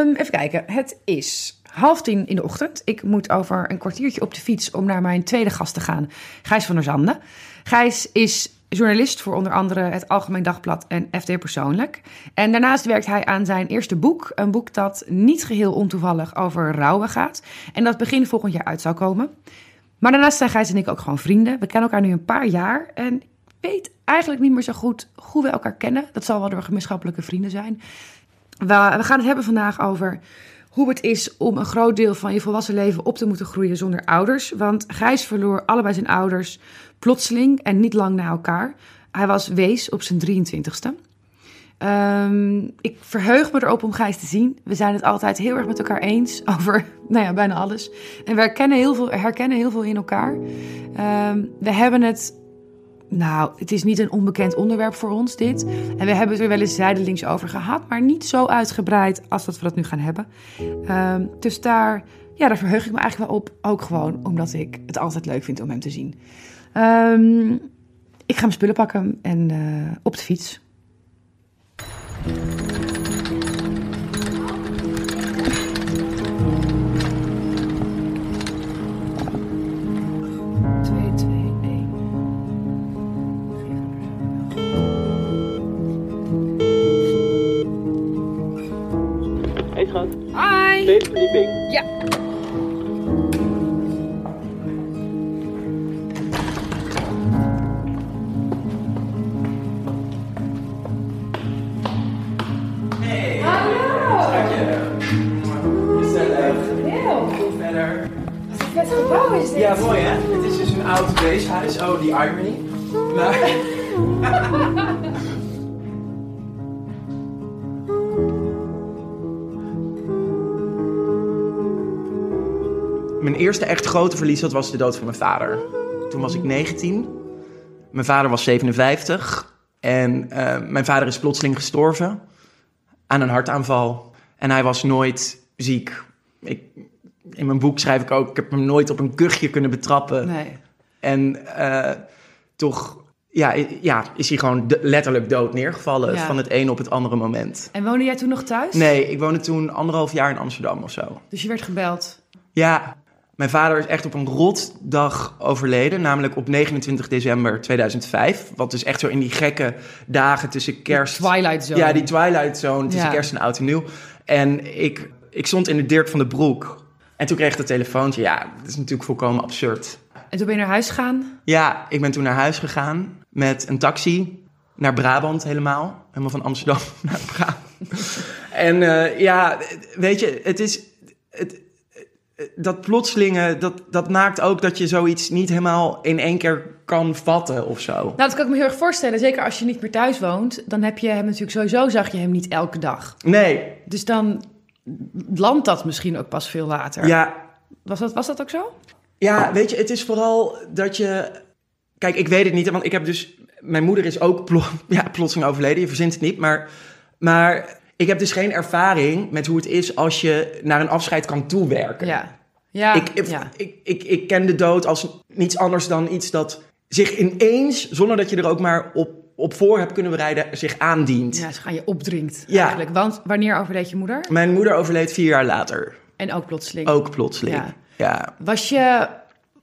Ehm, even kijken. Het is half tien in de ochtend. Ik moet over een kwartiertje op de fiets om naar mijn tweede gast te gaan. Gijs van der Zanden. Gijs is journalist voor onder andere het Algemeen Dagblad en FD Persoonlijk. En daarnaast werkt hij aan zijn eerste boek. Een boek dat niet geheel ontoevallig over rouwen gaat. En dat begin volgend jaar uit zou komen. Maar daarnaast zijn Gijs en ik ook gewoon vrienden. We kennen elkaar nu een paar jaar. En ik weet eigenlijk niet meer zo goed hoe we elkaar kennen. Dat zal wel door gemeenschappelijke vrienden zijn. We, we gaan het hebben vandaag over hoe het is om een groot deel van je volwassen leven op te moeten groeien zonder ouders. Want Gijs verloor allebei zijn ouders plotseling en niet lang na elkaar. Hij was wees op zijn 23ste. Ehm, ik verheug me erop om Gijs te zien. We zijn het altijd heel erg met elkaar eens over nou ja, bijna alles. En we herkennen heel veel, herkennen heel veel in elkaar. Ehm, we hebben het nou, het is niet een onbekend onderwerp voor ons, dit. En we hebben het er wel eens zijdelings over gehad, maar niet zo uitgebreid als dat we dat nu gaan hebben. Ehm, dus daar, ja, daar verheug ik me eigenlijk wel op. Ook gewoon omdat ik het altijd leuk vind om hem te zien. Ehm, ik ga mijn spullen pakken en uh, op de fiets. Schat, Hi! tweede verdieping. Ja. Hey. Hallo! Gezellig. Heel. Goed verder. Wat een vet gebouw is dit. Ja, mooi hè? Het is dus een oud weeshuis. Oh, die irony. Maar... Mijn eerste echt grote verlies dat was de dood van mijn vader. Toen was ik 19. Mijn vader was 57. En eh, mijn vader is plotseling gestorven aan een hartaanval. En hij was nooit ziek. Ik, in mijn boek schrijf ik ook, ik heb hem nooit op een kuchje kunnen betrappen. Nee. En eh, toch ja, ja, is hij gewoon letterlijk dood neergevallen Ja. van het een op het andere moment. En woonde jij toen nog thuis? Nee, ik woonde toen anderhalf jaar in Amsterdam of zo. Dus je werd gebeld. Ja, mijn vader is echt op een rotdag overleden, namelijk op 29 december 2005. Wat dus echt zo in die gekke dagen tussen kerst... Twilight Zone. Ja, die Twilight Zone tussen Ja. kerst en oud en nieuw. En ik, ik stond in de Dirk van de Broek. En toen kreeg ik dat telefoontje. Ja, dat is natuurlijk volkomen absurd. En toen ben je naar huis gegaan. Ja, ik ben toen naar huis gegaan met een taxi naar Brabant helemaal. Helemaal van Amsterdam naar Brabant. en eh, ja, weet je, het is... Het, dat plotselinge, dat, dat maakt ook dat je zoiets niet helemaal in één keer kan vatten of zo. Nou, dat kan ik me heel erg voorstellen. Zeker als je niet meer thuis woont. Dan heb je hem natuurlijk sowieso, zag je hem niet elke dag. Nee, Dus dan landt dat misschien ook pas veel later. ja, Was, dat, was dat ook zo? Ja, weet je, het is vooral dat je. Kijk, ik weet het niet, want ik heb dus. Mijn moeder is ook plo- ja, plotseling overleden, je verzint het niet. Maar, maar ik heb dus geen ervaring met hoe het is als je naar een afscheid kan toewerken. Ja. Ja, ik, ik, ja. ik, ik, ik ken de dood als niets anders dan iets dat zich ineens, zonder dat je er ook maar op, op voor hebt kunnen bereiden, zich aandient. ja, ze gaan je opdringt Ja. eigenlijk. Want wanneer overleed je moeder? Mijn moeder overleed vier jaar later. En ook plotseling. Ook plotseling. Ja. ja. Was, je,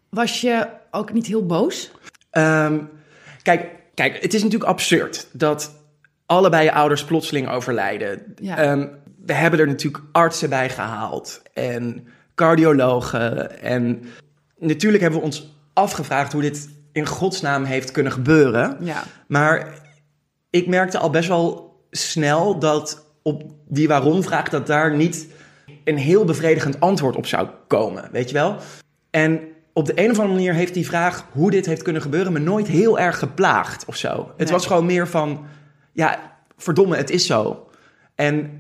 was je ook niet heel boos? Ehm, kijk, kijk, het is natuurlijk absurd dat allebei je ouders plotseling overlijden. Ja. Ehm, we hebben er natuurlijk artsen bij gehaald en cardiologen. En natuurlijk hebben we ons afgevraagd hoe dit in godsnaam heeft kunnen gebeuren. Ja. Maar ik merkte al best wel snel dat op die waarom-vraag... dat daar niet een heel bevredigend antwoord op zou komen, weet je wel? En op de een of andere manier heeft die vraag hoe dit heeft kunnen gebeuren... me nooit heel erg geplaagd of zo. Het Nee. was gewoon meer van, ja, verdomme, het is zo. En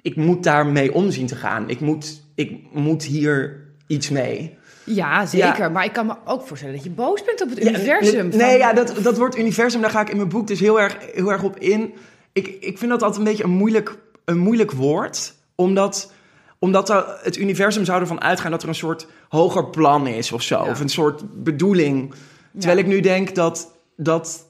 ik moet daarmee omzien te gaan. Ik moet, ik moet hier iets mee. Ja, zeker. Maar ik kan me ook voorstellen dat je boos bent op het Ja, universum. Nee, nee, van- ja, dat, dat woord universum, daar ga ik in mijn boek dus heel erg, heel erg op in. Ik, ik vind dat altijd een beetje een moeilijk, een moeilijk woord. Omdat, omdat het universum zou ervan uitgaan dat er een soort hoger plan is of zo. Ja. Of een soort bedoeling. Terwijl ik nu denk dat, dat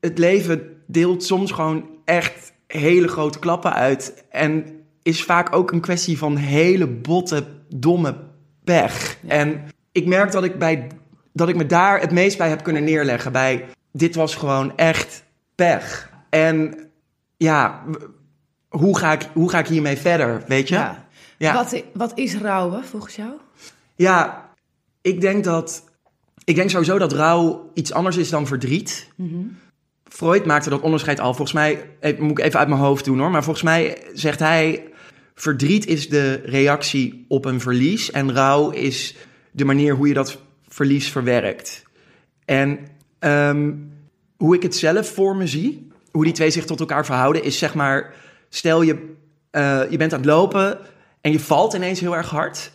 het leven deelt soms gewoon echt hele grote klappen uit. En is vaak ook een kwestie van hele botte, domme pech. En ik merk dat ik, bij, dat ik me daar het meest bij heb kunnen neerleggen. Bij dit was gewoon echt pech. En ja, hoe ga ik, hoe ga ik hiermee verder, weet je? Ja. Ja. Wat, wat is rouwen volgens jou? Ja, ik denk dat. Ik denk sowieso dat rouw iets anders is dan verdriet. Freud maakte dat onderscheid al. Volgens mij, eh, moet ik even uit mijn hoofd doen hoor. Maar volgens mij zegt hij: verdriet is de reactie op een verlies. En rouw is de manier hoe je dat verlies verwerkt. En ehm, hoe ik het zelf voor me zie, hoe die twee zich tot elkaar verhouden, is zeg maar: stel je, eh, je bent aan het lopen en je valt ineens heel erg hard.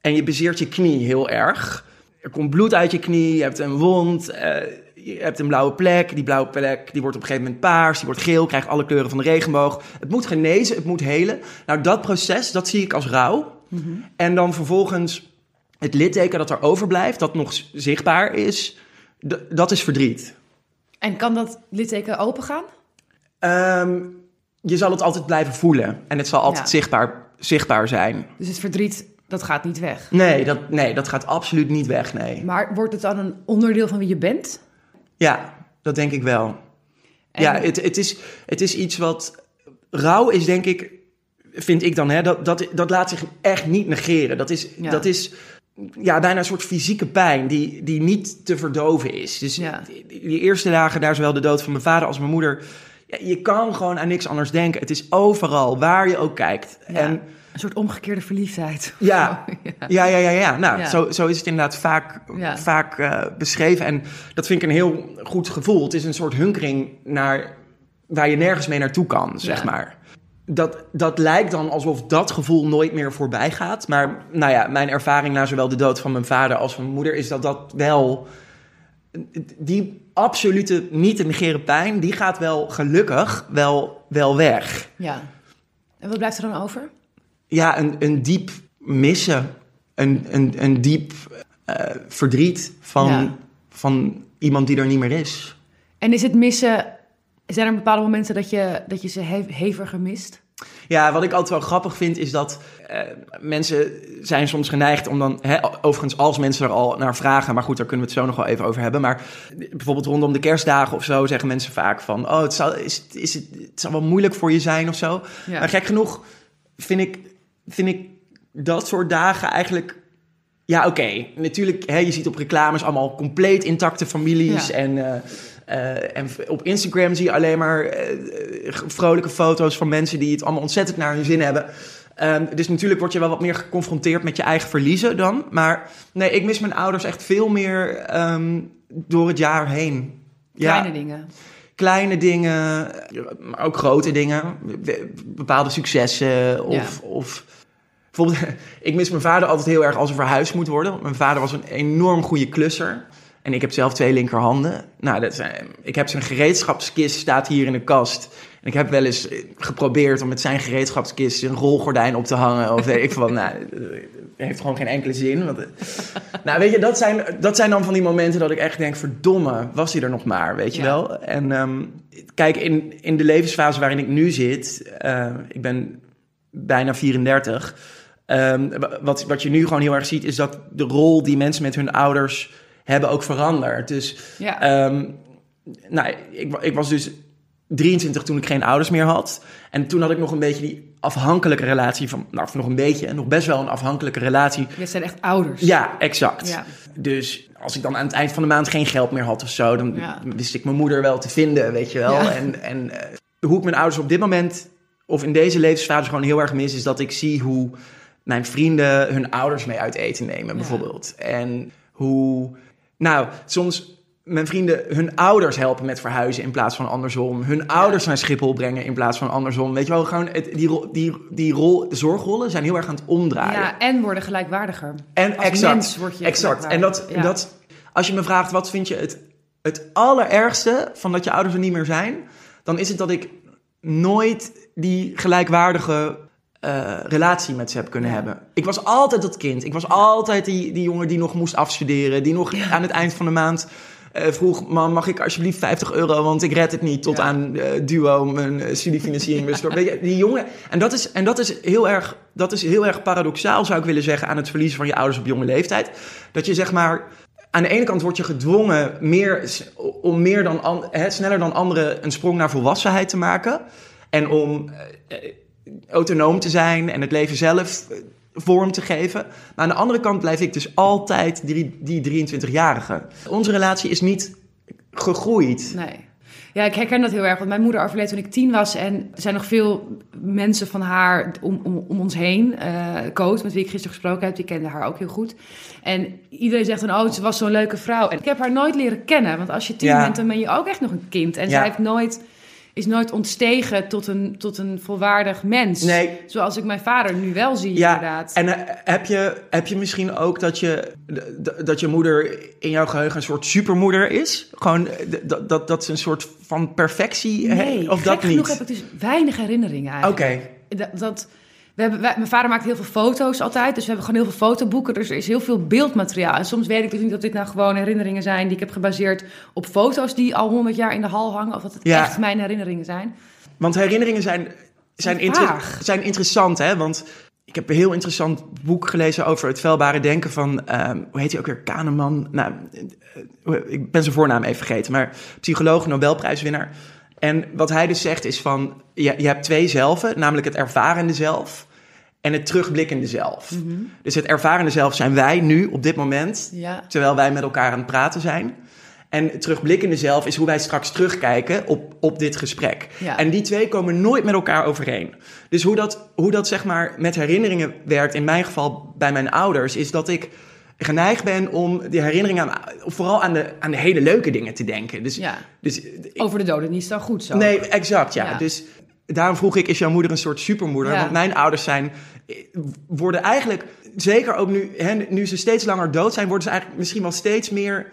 En je bezeert je knie heel erg. Er komt bloed uit je knie, je hebt een wond, eh, je hebt een blauwe plek. Die blauwe plek die wordt op een gegeven moment paars, die wordt geel, krijgt alle kleuren van de regenboog. Het moet genezen, het moet helen. Nou, dat proces, dat zie ik als rouw. En dan vervolgens het litteken dat er overblijft, dat nog zichtbaar is, dat is verdriet. En kan dat litteken open gaan? Ehm, je zal het altijd blijven voelen en het zal altijd Ja. zichtbaar, zichtbaar zijn. Dus het verdriet, dat gaat niet weg. Nee dat, nee, dat gaat absoluut niet weg, nee. Maar wordt het dan een onderdeel van wie je bent? Ja, dat denk ik wel. En- Ja, het, het, is, het is iets wat. Rouw is denk ik, vind ik dan, hè, dat, dat, dat laat zich echt niet negeren. Dat is, Ja. dat is ja, bijna een soort fysieke pijn die, die niet te verdoven is. Dus Ja. die, die eerste dagen, daar zowel de dood van mijn vader als mijn moeder. Ja, je kan gewoon aan niks anders denken. Het is overal, waar je ook kijkt. Ja, En een soort omgekeerde verliefdheid. ja, ja. ja, ja, ja. Nou, Ja. Zo, zo is het inderdaad vaak, Ja. vaak eh, beschreven. En dat vind ik een heel goed gevoel. Het is een soort hunkering naar waar je nergens mee naartoe kan, zeg maar. Dat, dat lijkt dan alsof dat gevoel nooit meer voorbij gaat. Maar nou ja, mijn ervaring na zowel de dood van mijn vader als van mijn moeder... is dat dat wel... Die absolute niet te negeren pijn... die gaat wel gelukkig wel, wel weg. Ja. En wat blijft er dan over? Ja, een, een diep missen. Een, een, een diep eh, verdriet van, Ja. van iemand die er niet meer is. En is het missen... Zijn er bepaalde momenten dat je, dat je ze he- heviger mist? Ja, wat ik altijd wel grappig vind is dat eh, mensen zijn soms geneigd om dan... Hè, overigens, als mensen er al naar vragen... maar goed, daar kunnen we het zo nog wel even over hebben. Maar bijvoorbeeld rondom de kerstdagen of zo... zeggen mensen vaak van... oh, het zal, is, is het, het zal wel moeilijk voor je zijn of zo. Ja. Maar gek genoeg vind ik, vind ik dat soort dagen eigenlijk... Ja, oké. Natuurlijk, hè, je ziet op reclames allemaal compleet intacte families. Ja. En, eh, eh, en op Instagram zie je alleen maar eh, vrolijke foto's van mensen die het allemaal ontzettend naar hun zin hebben. Ehm, dus natuurlijk word je wel wat meer geconfronteerd met je eigen verliezen dan. Maar nee, ik mis mijn ouders echt veel meer ehm, door het jaar heen. Kleine dingen. Kleine dingen, maar ook grote dingen. Bepaalde successen of... of bijvoorbeeld, ik mis mijn vader altijd heel erg als er verhuisd moet worden. Want mijn vader was een enorm goede klusser. En ik heb zelf twee linkerhanden. Nou, dat zijn, ik heb zijn gereedschapskist staat hier in de kast. En ik heb wel eens geprobeerd om met zijn gereedschapskist een rolgordijn op te hangen. Of weet ik van, nou, heeft gewoon geen enkele zin. Want, nou, weet je, dat zijn, dat zijn dan van die momenten dat ik echt denk, verdomme, was hij er nog maar, weet je Ja. wel? En ehm, kijk, in, in de levensfase waarin ik nu zit, eh, ik ben bijna 34. ehm, wat, wat je nu gewoon heel erg ziet, is dat de rol die mensen met hun ouders hebben ook veranderd. Dus Ja. Ehm, nou, ik, ik was dus 23 toen ik geen ouders meer had. En toen had ik nog een beetje die afhankelijke relatie van... Nou, of nog een beetje, nog best wel een afhankelijke relatie. Je zijn echt ouders. Ja, exact. Ja. Dus als ik dan aan het eind van de maand geen geld meer had of zo... dan Ja. wist ik mijn moeder wel te vinden, weet je wel. Ja. En, en eh, hoe ik mijn ouders op dit moment... of in deze levensfase gewoon heel erg mis... is dat ik zie hoe mijn vrienden hun ouders mee uit eten nemen, bijvoorbeeld. En hoe... Nou, soms mijn vrienden hun ouders helpen met verhuizen in plaats van andersom. Hun ouders naar Schiphol brengen in plaats van andersom. Weet je wel, gewoon het, die, rol, die, die rol, de zorgrollen zijn heel erg aan het omdraaien. Ja, en worden gelijkwaardiger. En Als exact, mens word je exact. En dat. Ja. dat, als je me vraagt wat vind je het, het allerergste van dat je ouders er niet meer zijn, dan is het dat ik nooit die gelijkwaardige eh, relatie met ze heb kunnen Ja. hebben. Ik was altijd dat kind. Ik was altijd die, die jongen die nog moest afstuderen, die nog aan het eind van de maand vroeg... man, mag ik alsjeblieft 50 euro, want ik red het niet... tot Ja. aan eh, Duo, mijn eh, studiefinanciering. bestort. Weet je, die jongen... En, dat is, en dat, is heel erg, dat is heel erg paradoxaal, zou ik willen zeggen... aan het verliezen van je ouders op jonge leeftijd. Dat je zeg maar... Aan de ene kant word je gedwongen meer, om meer dan an- hè, sneller dan anderen een sprong naar volwassenheid te maken. En om eh, eh, autonoom te zijn en het leven zelf eh, vorm te geven. Maar aan de andere kant blijf ik dus altijd die, die 23-jarige. Onze relatie is niet gegroeid. Nee. Ja, ik herken dat heel erg. Want mijn moeder overleed toen ik tien was. En er zijn nog veel mensen van haar om, om, om ons heen. Koos, met wie ik gisteren gesproken heb, die kende haar ook heel goed. En iedereen zegt dan, oh, ze was zo'n leuke vrouw. En ik heb haar nooit leren kennen. Want als je tien Ja. bent, dan ben je ook echt nog een kind. En Ja. zij heeft nooit, is nooit ontstegen tot een, tot een volwaardig mens. Nee. Zoals ik mijn vader nu wel zie, Ja, inderdaad. en eh, heb, je, heb je misschien ook dat je, dat je moeder in jouw geheugen een soort supermoeder is? Gewoon eh, dat, dat, dat ze een soort van perfectie nee, heeft? Of dat genoeg niet? heb ik dus weinig herinneringen Oké, eigenlijk. Dat, dat, we hebben, wij- mijn vader maakt heel veel foto's altijd. Dus we hebben gewoon heel veel fotoboeken. Dus er is heel veel beeldmateriaal. En soms weet ik dus niet of dit nou gewoon herinneringen zijn... die ik heb gebaseerd op foto's die al honderd jaar in de hal hangen. Of dat het Ja. echt mijn herinneringen zijn. want herinneringen zijn, zijn, inter- zijn interessant, hè? Want ik heb een heel interessant boek gelezen over het vuilbare denken van, ehm, hoe heet hij ook weer, Kahneman? Nou, eh, ik ben zijn voornaam even vergeten, maar psycholoog, Nobelprijswinnaar. En wat hij dus zegt is van, je, je hebt twee zelven, namelijk het ervarende zelf en het terugblikkende zelf. Dus het ervarende zelf zijn wij nu, op dit moment, Ja. terwijl wij met elkaar aan het praten zijn. En het terugblikkende zelf is hoe wij straks terugkijken op, op dit gesprek. Ja. En die twee komen nooit met elkaar overeen. Dus hoe dat, hoe dat zeg maar met herinneringen werkt, in mijn geval bij mijn ouders, is dat ik geneigd ben om die herinneringen aan, vooral aan de, aan de hele leuke dingen te denken. Dus, ja. dus ik- Over de doden niet zo goed zo. Nee, exact, ja. Ja. Dus daarom vroeg ik, is jouw moeder een soort supermoeder? Want mijn ouders zijn, worden eigenlijk, zeker ook nu, hè, nu ze steeds langer dood zijn, worden ze eigenlijk misschien wel steeds meer...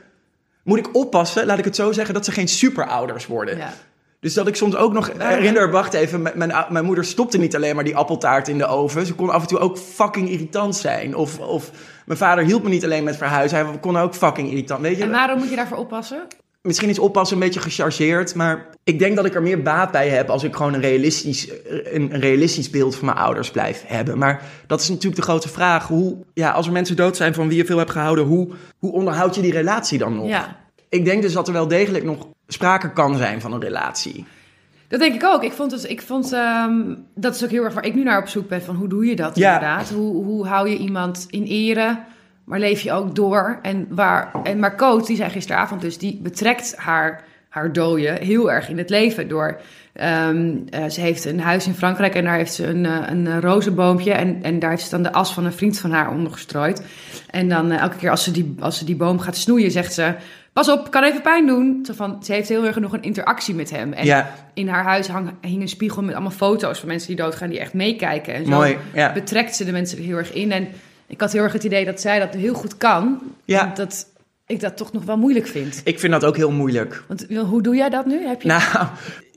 Moet ik oppassen, laat ik het zo zeggen, dat ze geen superouders worden. Ja. Dus dat ik soms ook nog herinner, wacht even, mijn, mijn, mijn moeder stopte niet alleen maar die appeltaart in de oven. Ze kon af en toe ook fucking irritant zijn. Of, of mijn vader hielp me niet alleen met verhuizen, hij kon ook fucking irritant. Weet je, En waarom moet je daarvoor oppassen? Misschien is oppassen een beetje gechargeerd, maar ik denk dat ik er meer baat bij heb als ik gewoon een realistisch, een, een realistisch beeld van mijn ouders blijf hebben. Maar dat is natuurlijk de grote vraag. Hoe, ja, als er mensen dood zijn van wie je veel hebt gehouden, hoe, hoe onderhoud je die relatie dan nog? Ja. Ik denk dus dat er wel degelijk nog sprake kan zijn van een relatie. Dat denk ik ook. Ik vond het, ik vond, ehm, dat is ook heel erg waar ik nu naar op zoek ben. Van hoe doe je dat Ja. inderdaad? Hoe, hoe hou je iemand in ere? Maar leef je ook door? En, waar, en maar Coach, die zei gisteravond dus, die betrekt haar, haar dooien heel erg in het leven. Door, ehm, eh, ze heeft een huis in Frankrijk en daar heeft ze een, eh, een rozenboompje. En, en daar heeft ze dan de as van een vriend van haar onder gestrooid. En dan eh, elke keer als ze, die, als ze die boom gaat snoeien, zegt ze... Pas op, kan even pijn doen. Zo van, ze heeft heel erg nog een interactie met hem. En Ja. in haar huis hang, hing een spiegel met allemaal foto's van mensen die doodgaan, die echt meekijken. En zo Mooi, ja. betrekt ze de mensen er heel erg in. En ik had heel erg het idee dat zij dat heel goed kan. Ja. Dat ik dat toch nog wel moeilijk vind. Ik vind dat ook heel moeilijk. Want wel, hoe doe jij dat nu? Heb je... Nou,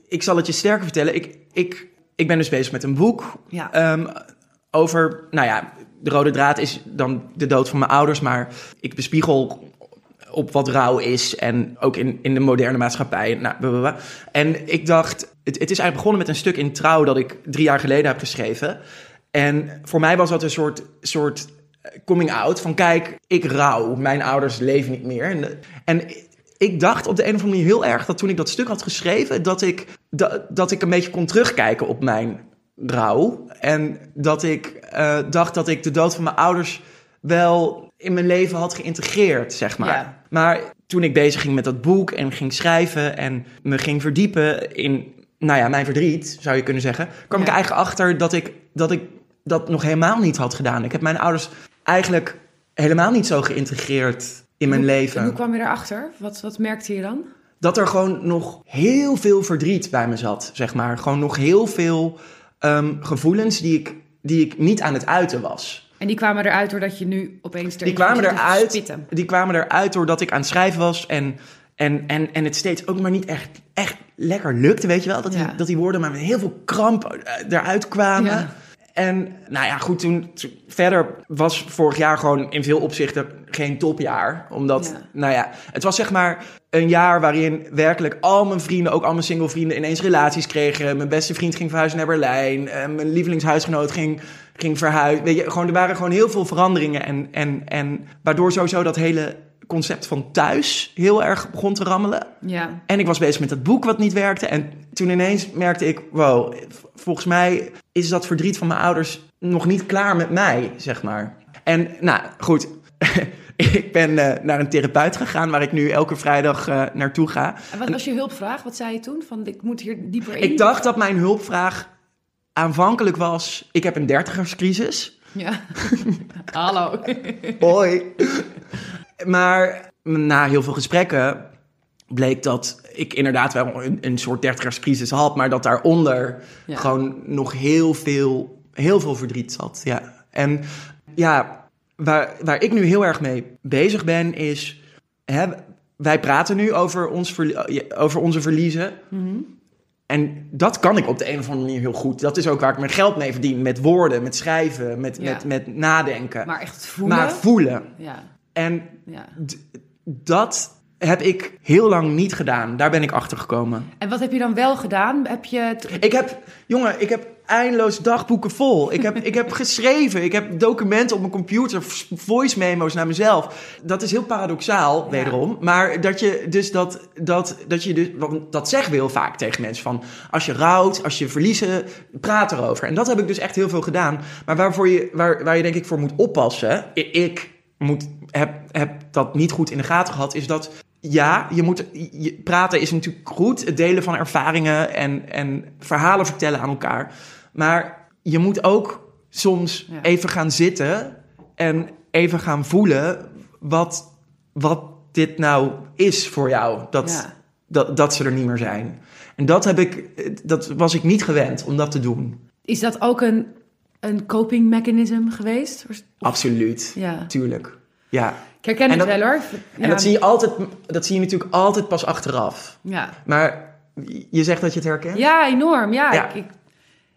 ik zal het je sterker vertellen. Ik, ik, ik ben dus bezig met een boek Ja. ehm, over, nou ja, de rode draad is dan de dood van mijn ouders, maar ik bespiegel op wat rouw is en ook in, in de moderne maatschappij. Nou, blablabla. En ik dacht, het, het is eigenlijk begonnen met een stuk in Trouw dat ik drie jaar geleden heb geschreven. En voor mij was dat een soort, soort coming out van kijk, ik rouw, mijn ouders leven niet meer. En, en ik dacht op de een of andere manier heel erg dat toen ik dat stuk had geschreven, dat ik, dat, dat ik een beetje kon terugkijken op mijn rouw. En dat ik eh, dacht dat ik de dood van mijn ouders wel in mijn leven had geïntegreerd, zeg maar. Ja. Maar toen ik bezig ging met dat boek en ging schrijven en me ging verdiepen in, nou ja, mijn verdriet, zou je kunnen zeggen, kwam Ja. ik eigenlijk achter dat ik, dat ik dat nog helemaal niet had gedaan. Ik heb mijn ouders eigenlijk helemaal niet zo geïntegreerd in mijn Hoe- leven. En hoe kwam je daarachter? Wat, wat merkte je dan? dat er gewoon nog heel veel verdriet bij me zat, zeg maar. Gewoon nog heel veel ehm, gevoelens die ik, die ik niet aan het uiten was. En die kwamen eruit doordat je nu opeens Die kwamen eruit, spitten. die kwamen eruit doordat ik aan het schrijven was en, en, en, en het steeds ook maar niet echt, echt lekker lukte, weet je wel? Dat, Ja. die, dat die woorden maar met heel veel kramp eh, eruit kwamen. Ja. En nou ja, goed, toen, verder was vorig jaar gewoon in veel opzichten geen topjaar. Omdat, Ja. nou ja, het was zeg maar een jaar waarin werkelijk al mijn vrienden, ook al mijn single vrienden, ineens relaties kregen. Mijn beste vriend ging verhuizen naar Berlijn. eh, mijn lievelingshuisgenoot ging, ging verhuizen. Weet je, gewoon, er waren gewoon heel veel veranderingen. En, en, en waardoor sowieso dat hele concept van thuis heel erg begon te rammelen. Ja. En ik was bezig met dat boek wat niet werkte. En toen ineens merkte ik, wow, volgens mij is dat verdriet van mijn ouders nog niet klaar met mij, zeg maar. En nou, goed. ik ben eh, naar een therapeut gegaan waar ik nu elke vrijdag eh, naartoe ga. En wat was je hulpvraag? Wat zei je toen? Van, ik moet hier dieper in? Ik dacht dat mijn hulpvraag aanvankelijk was, ik heb een dertigerscrisis. Ja. Hallo. Hoi. maar na heel veel gesprekken bleek dat ik inderdaad wel een, een soort dertigerscrisis had, maar dat daaronder Ja. gewoon nog heel veel, heel veel verdriet zat. Ja. En ja, waar, waar ik nu heel erg mee bezig ben is, hè, wij praten nu over, ons over onze verliezen. Mhm. En dat kan ik op de een of andere manier heel goed. Dat is ook waar ik mijn geld mee verdien. Met woorden, met schrijven, met, Ja. met, met nadenken. Maar echt voelen. Maar voelen. ja. En ja. dat heb ik heel lang niet gedaan. Daar ben ik achter gekomen. En wat heb je dan wel gedaan? Heb je... het- Ik heb, jongen, ik heb eindeloos dagboeken vol. Ik heb, ik heb geschreven. Ik heb documenten op mijn computer, voice memo's naar mezelf. Dat is heel paradoxaal, Ja. wederom. Maar dat je dus dat, dat, dat je dus, want dat zeggen we heel vaak tegen mensen van, als je rouwt, als je verliezen, praat erover. En dat heb ik dus echt heel veel gedaan. Maar waarvoor je, waar, waar je denk ik voor moet oppassen, ik moet, heb, heb dat niet goed in de gaten gehad, is dat ja, je moet, je, praten is natuurlijk goed. Het delen van ervaringen en, en verhalen vertellen aan elkaar. Maar je moet ook soms Ja. even gaan zitten en even gaan voelen wat, wat dit nou is voor jou. Dat, Ja. dat, dat ze er niet meer zijn. En dat, heb ik, dat was ik niet gewend om dat te doen. Is dat ook een, een coping mechanism geweest? Absoluut. Ja. Tuurlijk. Ja. Ik herken En het dat- wel hoor. Ja. En dat zie, je altijd, dat zie je natuurlijk altijd pas achteraf. Ja. Maar je zegt dat je het herkent? Ja, enorm. Ja, Ja. Ik, ik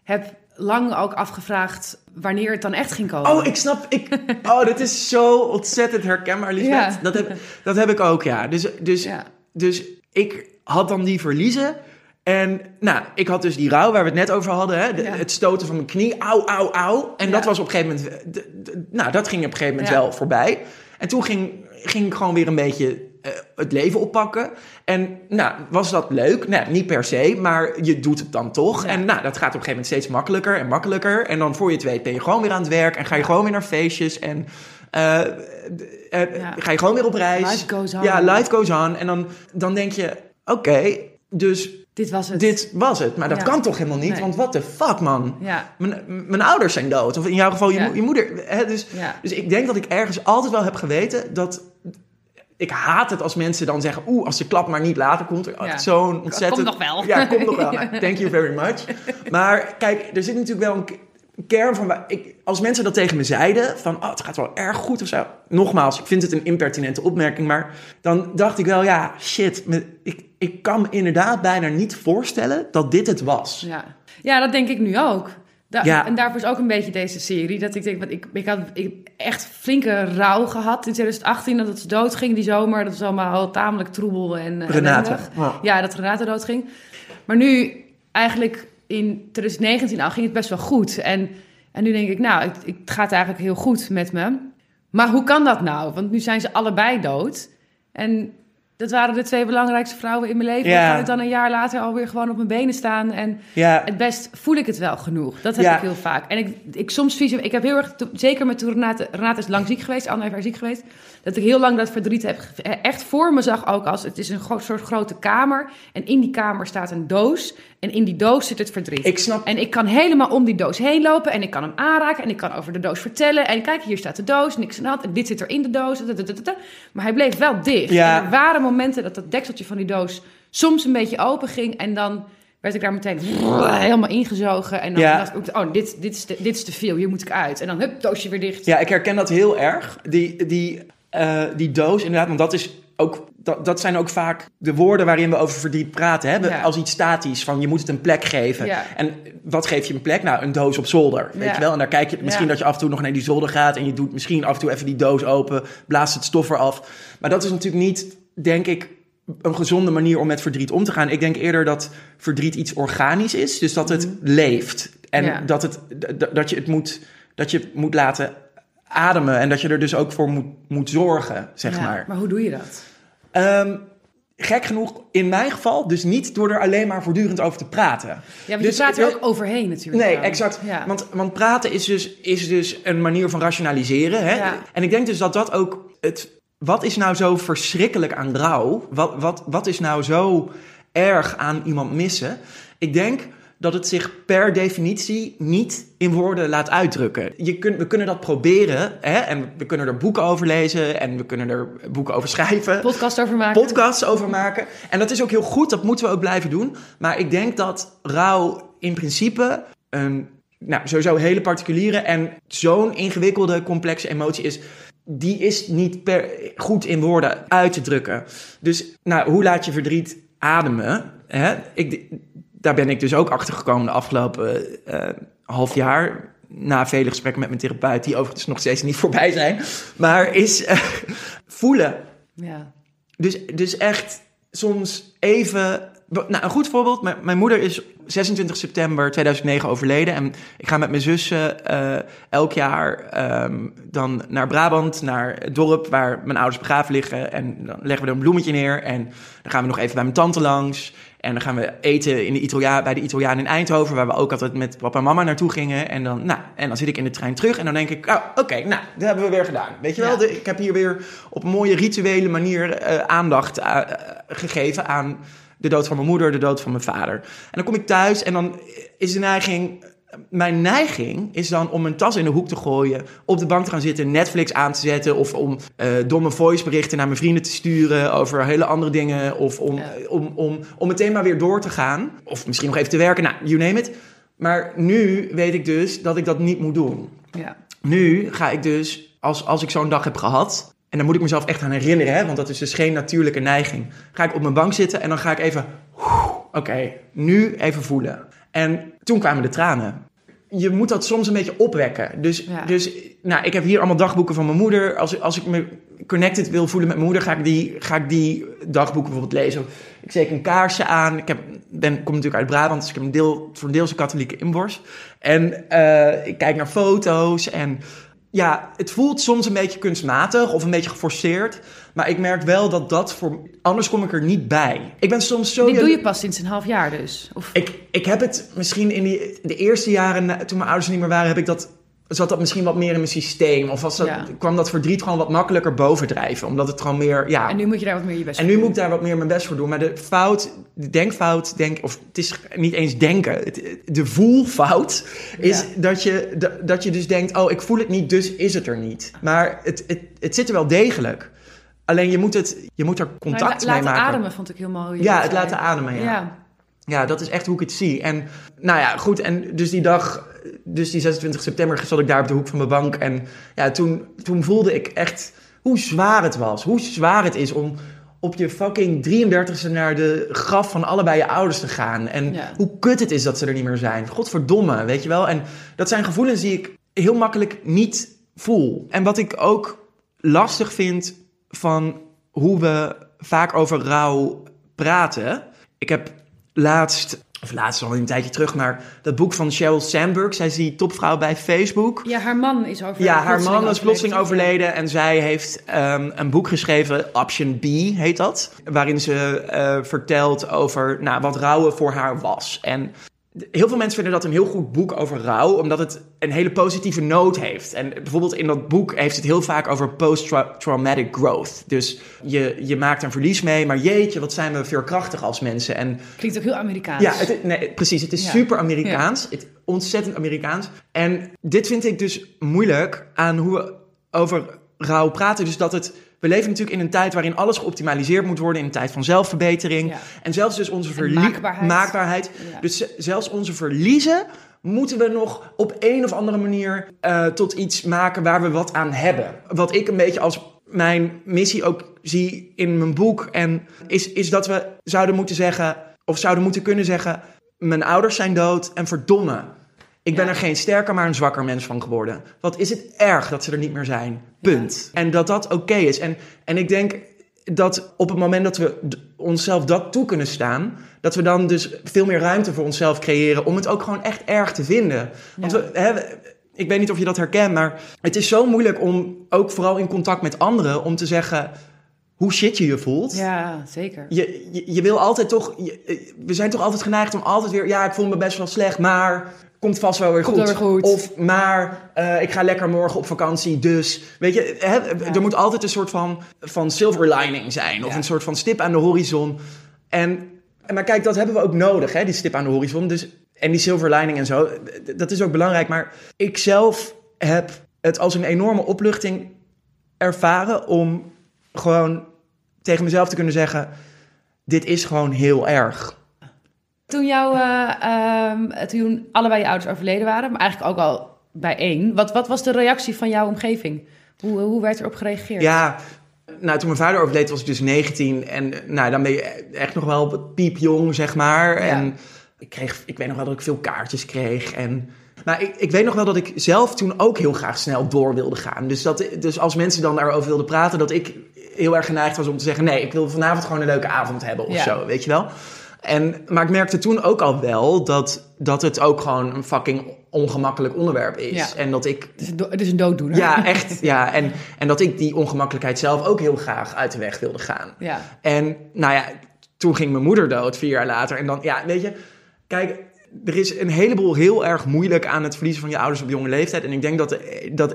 heb lang ook afgevraagd wanneer het dan echt ging komen. Oh, ik snap. Ik, oh, dat is zo ontzettend herkenbaar, Lisbeth. Ja. Dat, heb, dat heb ik ook, ja. Dus, dus, dus ik had dan die verliezen. En nou, ik had dus die rouw waar we het net over hadden. Hè? De- Ja. Het stoten van mijn knie. Auw, auw, auw. En Ja. dat was op een gegeven moment... nou, dat ging op een gegeven moment Ja. wel voorbij. En toen ging, ging ik gewoon weer een beetje eh, het leven oppakken. En nou, was dat leuk? Nou, niet per se, maar je doet het dan toch. Ja. En nou, dat gaat op een gegeven moment steeds makkelijker en makkelijker. En dan voor je het weet ben je gewoon weer aan het werk. En ga je gewoon weer naar feestjes. En eh, eh, Ja. ga je gewoon weer op reis. Life goes on. Ja, life goes on. En dan, dan denk je, oké, dus Dit was het. dit was het. Maar dat Ja. kan toch helemaal niet? Nee. Want what the fuck, man? Ja. Mijn, mijn ouders zijn dood. Of in jouw geval je, Ja. mo- je moeder. Hè? Dus, dus ik denk dat ik ergens altijd wel heb geweten dat... Ik haat het als mensen dan zeggen... Oeh, als de klap maar niet later komt. Ja. zo'n ontzettend... Komt nog wel. Ja, komt nog wel. Thank you very much. Maar kijk, er zit natuurlijk wel een kern van... waar Ik, als mensen dat tegen me zeiden... Van, oh, het gaat wel erg goed of zo. Nogmaals, ik vind het een impertinente opmerking. Maar dan dacht ik wel, ja, shit. Ik, ik kan me inderdaad bijna niet voorstellen dat dit het was. Ja. ja, dat denk ik nu ook. Da- Ja. En daarvoor is ook een beetje deze serie. Dat ik denk, want ik, ik had ik, echt flinke rouw gehad in 2018 dat het doodging die zomer. Dat was allemaal tamelijk troebel en eh, Renate. Ja. Ja, dat Renate doodging. Maar nu, eigenlijk in 2019 al, ging het best wel goed. En, en nu denk ik, nou, het, het gaat eigenlijk heel goed met me. Maar hoe kan dat nou? Want nu zijn ze allebei dood. En dat waren de twee belangrijkste vrouwen in mijn leven. Ja. Kan ik dan een jaar later alweer gewoon op mijn benen staan. En Ja, het best voel ik het wel genoeg. Dat heb Ja. ik heel vaak. En ik, ik soms visie, ik heb heel erg, zeker met toen Renate, Renate is lang ziek geweest, anderhalf jaar ziek geweest, dat ik heel lang dat verdriet heb, ge- echt voor me zag ook als, het is een soort grote kamer en in die kamer staat een doos en in die doos zit het verdriet. ik snap En ik kan helemaal om die doos heen lopen en ik kan hem aanraken en ik kan over de doos vertellen. En kijk, hier staat de doos, niks aan en dit zit er in de doos. Maar hij bleef wel dicht. Ja. En er waren momenten dat dat dekseltje van die doos soms een beetje open ging en dan werd ik daar meteen helemaal ingezogen. En dan Ja. dacht ik, ook, oh, dit, dit, is te, dit is te veel, hier moet ik uit. En dan, hup, doosje weer dicht. Ja, ik herken dat heel erg. Die, die, eh, die doos, inderdaad, want dat is ook, dat, dat zijn ook vaak de woorden waarin we over verdriet praten. Hè? Ja. Als iets statisch, van je moet het een plek geven. Ja. En wat geef je een plek? Nou, een doos op zolder, weet Ja. je wel? En daar kijk je misschien dat je af en toe nog naar die zolder gaat... en je doet misschien af en toe even die doos open, blaast het stof eraf. Maar dat is natuurlijk niet, denk ik, een gezonde manier om met verdriet om te gaan. Ik denk eerder dat verdriet iets organisch is, dus dat het leeft. En Mhm. Dat, het, dat, je het moet, dat je het moet laten ademen en dat je er dus ook voor moet, moet zorgen, zeg Ja, maar. Maar hoe doe je dat? Ehm, gek genoeg, in mijn geval, dus niet door er alleen maar voortdurend over te praten. Ja, want Dus, je praat er ook overheen natuurlijk. Nee, dan. exact. Ja. Want, want praten is dus, is dus een manier van rationaliseren. Hè? Ja. En ik denk dus dat dat ook het. Wat is nou zo verschrikkelijk aan rouw? Wat, wat, wat is nou zo erg aan iemand missen? Ik denk dat het zich per definitie niet in woorden laat uitdrukken. Je kun, we kunnen dat proberen hè? en we kunnen er boeken over lezen en we kunnen er boeken over schrijven Podcast over maken. podcasts over maken. En dat is ook heel goed, dat moeten we ook blijven doen. Maar ik denk dat rouw in principe een nou, sowieso hele particuliere en zo'n ingewikkelde, complexe emotie is. Die is niet per, goed in woorden uit te drukken. Dus nou, hoe laat je verdriet ademen? Hè? Ik, daar ben ik dus ook achter gekomen de afgelopen eh, half jaar. Na vele gesprekken met mijn therapeut, die overigens nog steeds niet voorbij zijn. Maar is eh, voelen. Ja. Dus, dus echt soms even. Nou, een goed voorbeeld. Mijn, mijn moeder is 26 september 2009 overleden. En ik ga met mijn zussen eh, elk jaar ehm, dan naar Brabant, naar het dorp waar mijn ouders begraven liggen. En dan leggen we er een bloemetje neer. En dan gaan we nog even bij mijn tante langs. En dan gaan we eten in de bij de Italiaan in Eindhoven, waar we ook altijd met papa en mama naartoe gingen. En dan, nou, en dan zit ik in de trein terug en dan denk ik, oh, oké, nou, dat hebben we weer gedaan. Weet je wel, Ja. de- ik heb hier weer op een mooie rituele manier eh, aandacht eh, gegeven aan de dood van mijn moeder, de dood van mijn vader. En dan kom ik thuis en dan is de neiging, mijn neiging is dan om mijn tas in de hoek te gooien, op de bank te gaan zitten, Netflix aan te zetten of om eh, domme voiceberichten naar mijn vrienden te sturen over hele andere dingen of om, Ja. om, om, om meteen maar weer door te gaan of misschien nog even te werken, nou, you name it. Maar nu weet ik dus dat ik dat niet moet doen. Ja. Nu ga ik dus, als, als ik zo'n dag heb gehad, en dan moet ik mezelf echt aan herinneren, hè, want dat is dus geen natuurlijke neiging. Ga ik op mijn bank zitten en dan ga ik even, oké, nu even voelen. En toen kwamen de tranen. Je moet dat soms een beetje opwekken. Dus, Ja. dus nou, ik heb hier allemaal dagboeken van mijn moeder. Als, als ik me connected wil voelen met mijn moeder, ga ik die, ga ik die dagboeken bijvoorbeeld lezen. Ik steek een kaarsje aan. Ik heb, ben, kom natuurlijk uit Brabant, dus ik heb een deel, voor een deels een katholieke inborst. En eh, ik kijk naar foto's en ja, het voelt soms een beetje kunstmatig of een beetje geforceerd. Maar ik merk wel dat dat voor... Anders kom ik er niet bij. Ik ben soms zo... Dit doe je pas sinds een half jaar dus? Of... Ik, ik heb het misschien in die, de eerste jaren, toen mijn ouders er niet meer waren, heb ik dat, zat dat misschien wat meer in mijn systeem. Of was dat, Ja. kwam dat verdriet gewoon wat makkelijker bovendrijven. Omdat het gewoon meer, ja... En nu moet je daar wat meer je best En nu doen. moet ik daar wat meer mijn best voor doen. Maar de fout, de denkfout, denk, of het is niet eens denken. Het, de voelfout is Ja. dat, je, dat- je dus denkt: oh, ik voel het niet, dus is het er niet. Maar het, het, het zit er wel degelijk. Alleen je moet, het, je moet er contact Maar la- mee laten maken. ademen vond ik heel mooi. Ja, het laten ademen, ja. ja. Ja, dat is echt hoe ik het zie. En nou ja, goed. En dus die dag, dus die 26 september, zat ik daar op de hoek van mijn bank. En ja, toen, toen voelde ik echt hoe zwaar het was. Hoe zwaar het is om op je fucking 33ste naar de graf van allebei je ouders te gaan. En Ja. hoe kut het is dat ze er niet meer zijn. Godverdomme, weet je wel. En dat zijn gevoelens die ik heel makkelijk niet voel. En wat ik ook lastig vind van hoe we vaak over rouw praten. Ik heb laatst, of laatst al een tijdje terug, maar dat boek van Sheryl Sandberg. Zij is die topvrouw bij Facebook. Ja, haar man is over. Ja, haar man is plotseling overleden. overleden en zij heeft ehm, een boek geschreven, Option B heet dat, waarin ze eh, vertelt over nou, wat rouwen voor haar was. En heel veel mensen vinden dat een heel goed boek over rouw, omdat het een hele positieve noot heeft. En bijvoorbeeld in dat boek heeft het heel vaak over post-traumatic growth. Dus je, je maakt een verlies mee, maar jeetje, wat zijn we veerkrachtig als mensen. En Klinkt ook heel Amerikaans. ja, het, nee, precies. Het is Ja. super Amerikaans. Het, ontzettend Amerikaans. En dit vind ik dus moeilijk aan hoe we over rouw praten. Dus dat het... We leven natuurlijk in een tijd waarin alles geoptimaliseerd moet worden. In een tijd van zelfverbetering. Ja. En zelfs dus onze verlie- maakbaarheid. maakbaarheid. Ja. Dus ze- zelfs onze verliezen moeten we nog op een of andere manier eh, tot iets maken waar we wat aan hebben. Wat ik een beetje als mijn missie ook zie in mijn boek. En is, is dat we zouden moeten zeggen, of zouden moeten kunnen zeggen: Mijn ouders zijn dood en verdomme. Ik ben Ja. er geen sterker, maar een zwakker mens van geworden. Wat is het erg dat ze er niet meer zijn? Punt. En dat dat oké is. En, en ik denk dat op het moment dat we onszelf dat toe kunnen staan, dat we dan dus veel meer ruimte voor onszelf creëren om het ook gewoon echt erg te vinden. Want Ja. we, hè, we- ik weet niet of je dat herkent, maar het is zo moeilijk om, ook vooral in contact met anderen, om te zeggen hoe shit je je voelt. Ja, zeker. Je, je, je wil altijd toch, je- we zijn toch altijd geneigd om altijd weer, ja, ik voel me best wel slecht, maar komt vast wel weer Komt goed. wel weer goed. Of maar ik ga lekker morgen op vakantie, dus weet je, hè, er moet altijd een soort van, van silver lining zijn of Ja. een soort van stip aan de horizon. En, en maar kijk, dat hebben we ook nodig, hè, die stip aan de horizon. Dus, en die silver lining en zo, d- dat is ook belangrijk. Maar ik zelf heb het als een enorme opluchting ervaren om gewoon tegen mezelf te kunnen zeggen: dit is gewoon heel erg. Toen, jou, eh, ehm, toen allebei je ouders overleden waren, maar eigenlijk ook al bij één, wat, wat was de reactie van jouw omgeving? Hoe, hoe werd erop gereageerd? Ja, nou, toen mijn vader overleed was ik dus 19 en nou, dan ben je echt nog wel piepjong, zeg maar. Ja. En ik, kreeg, ik weet nog wel dat ik veel kaartjes kreeg en... Maar ik, ik weet nog wel dat ik zelf toen ook heel graag snel door wilde gaan. Dus, dat, dus als mensen dan daarover wilden praten, dat ik heel erg geneigd was om te zeggen: nee, ik wil vanavond gewoon een leuke avond hebben of Ja. zo, weet je wel. En, maar ik merkte toen ook al wel dat, dat het ook gewoon een fucking ongemakkelijk onderwerp is. Ja. En dat ik Het is een, het is een dooddoener. ja, echt. Ja. En, en dat ik die ongemakkelijkheid zelf ook heel graag uit de weg wilde gaan. Ja. En nou ja, toen ging mijn moeder dood, vier jaar later. En dan, ja, weet je, kijk, er is een heleboel heel erg moeilijk aan het verliezen van je ouders op jonge leeftijd. En ik denk dat, dat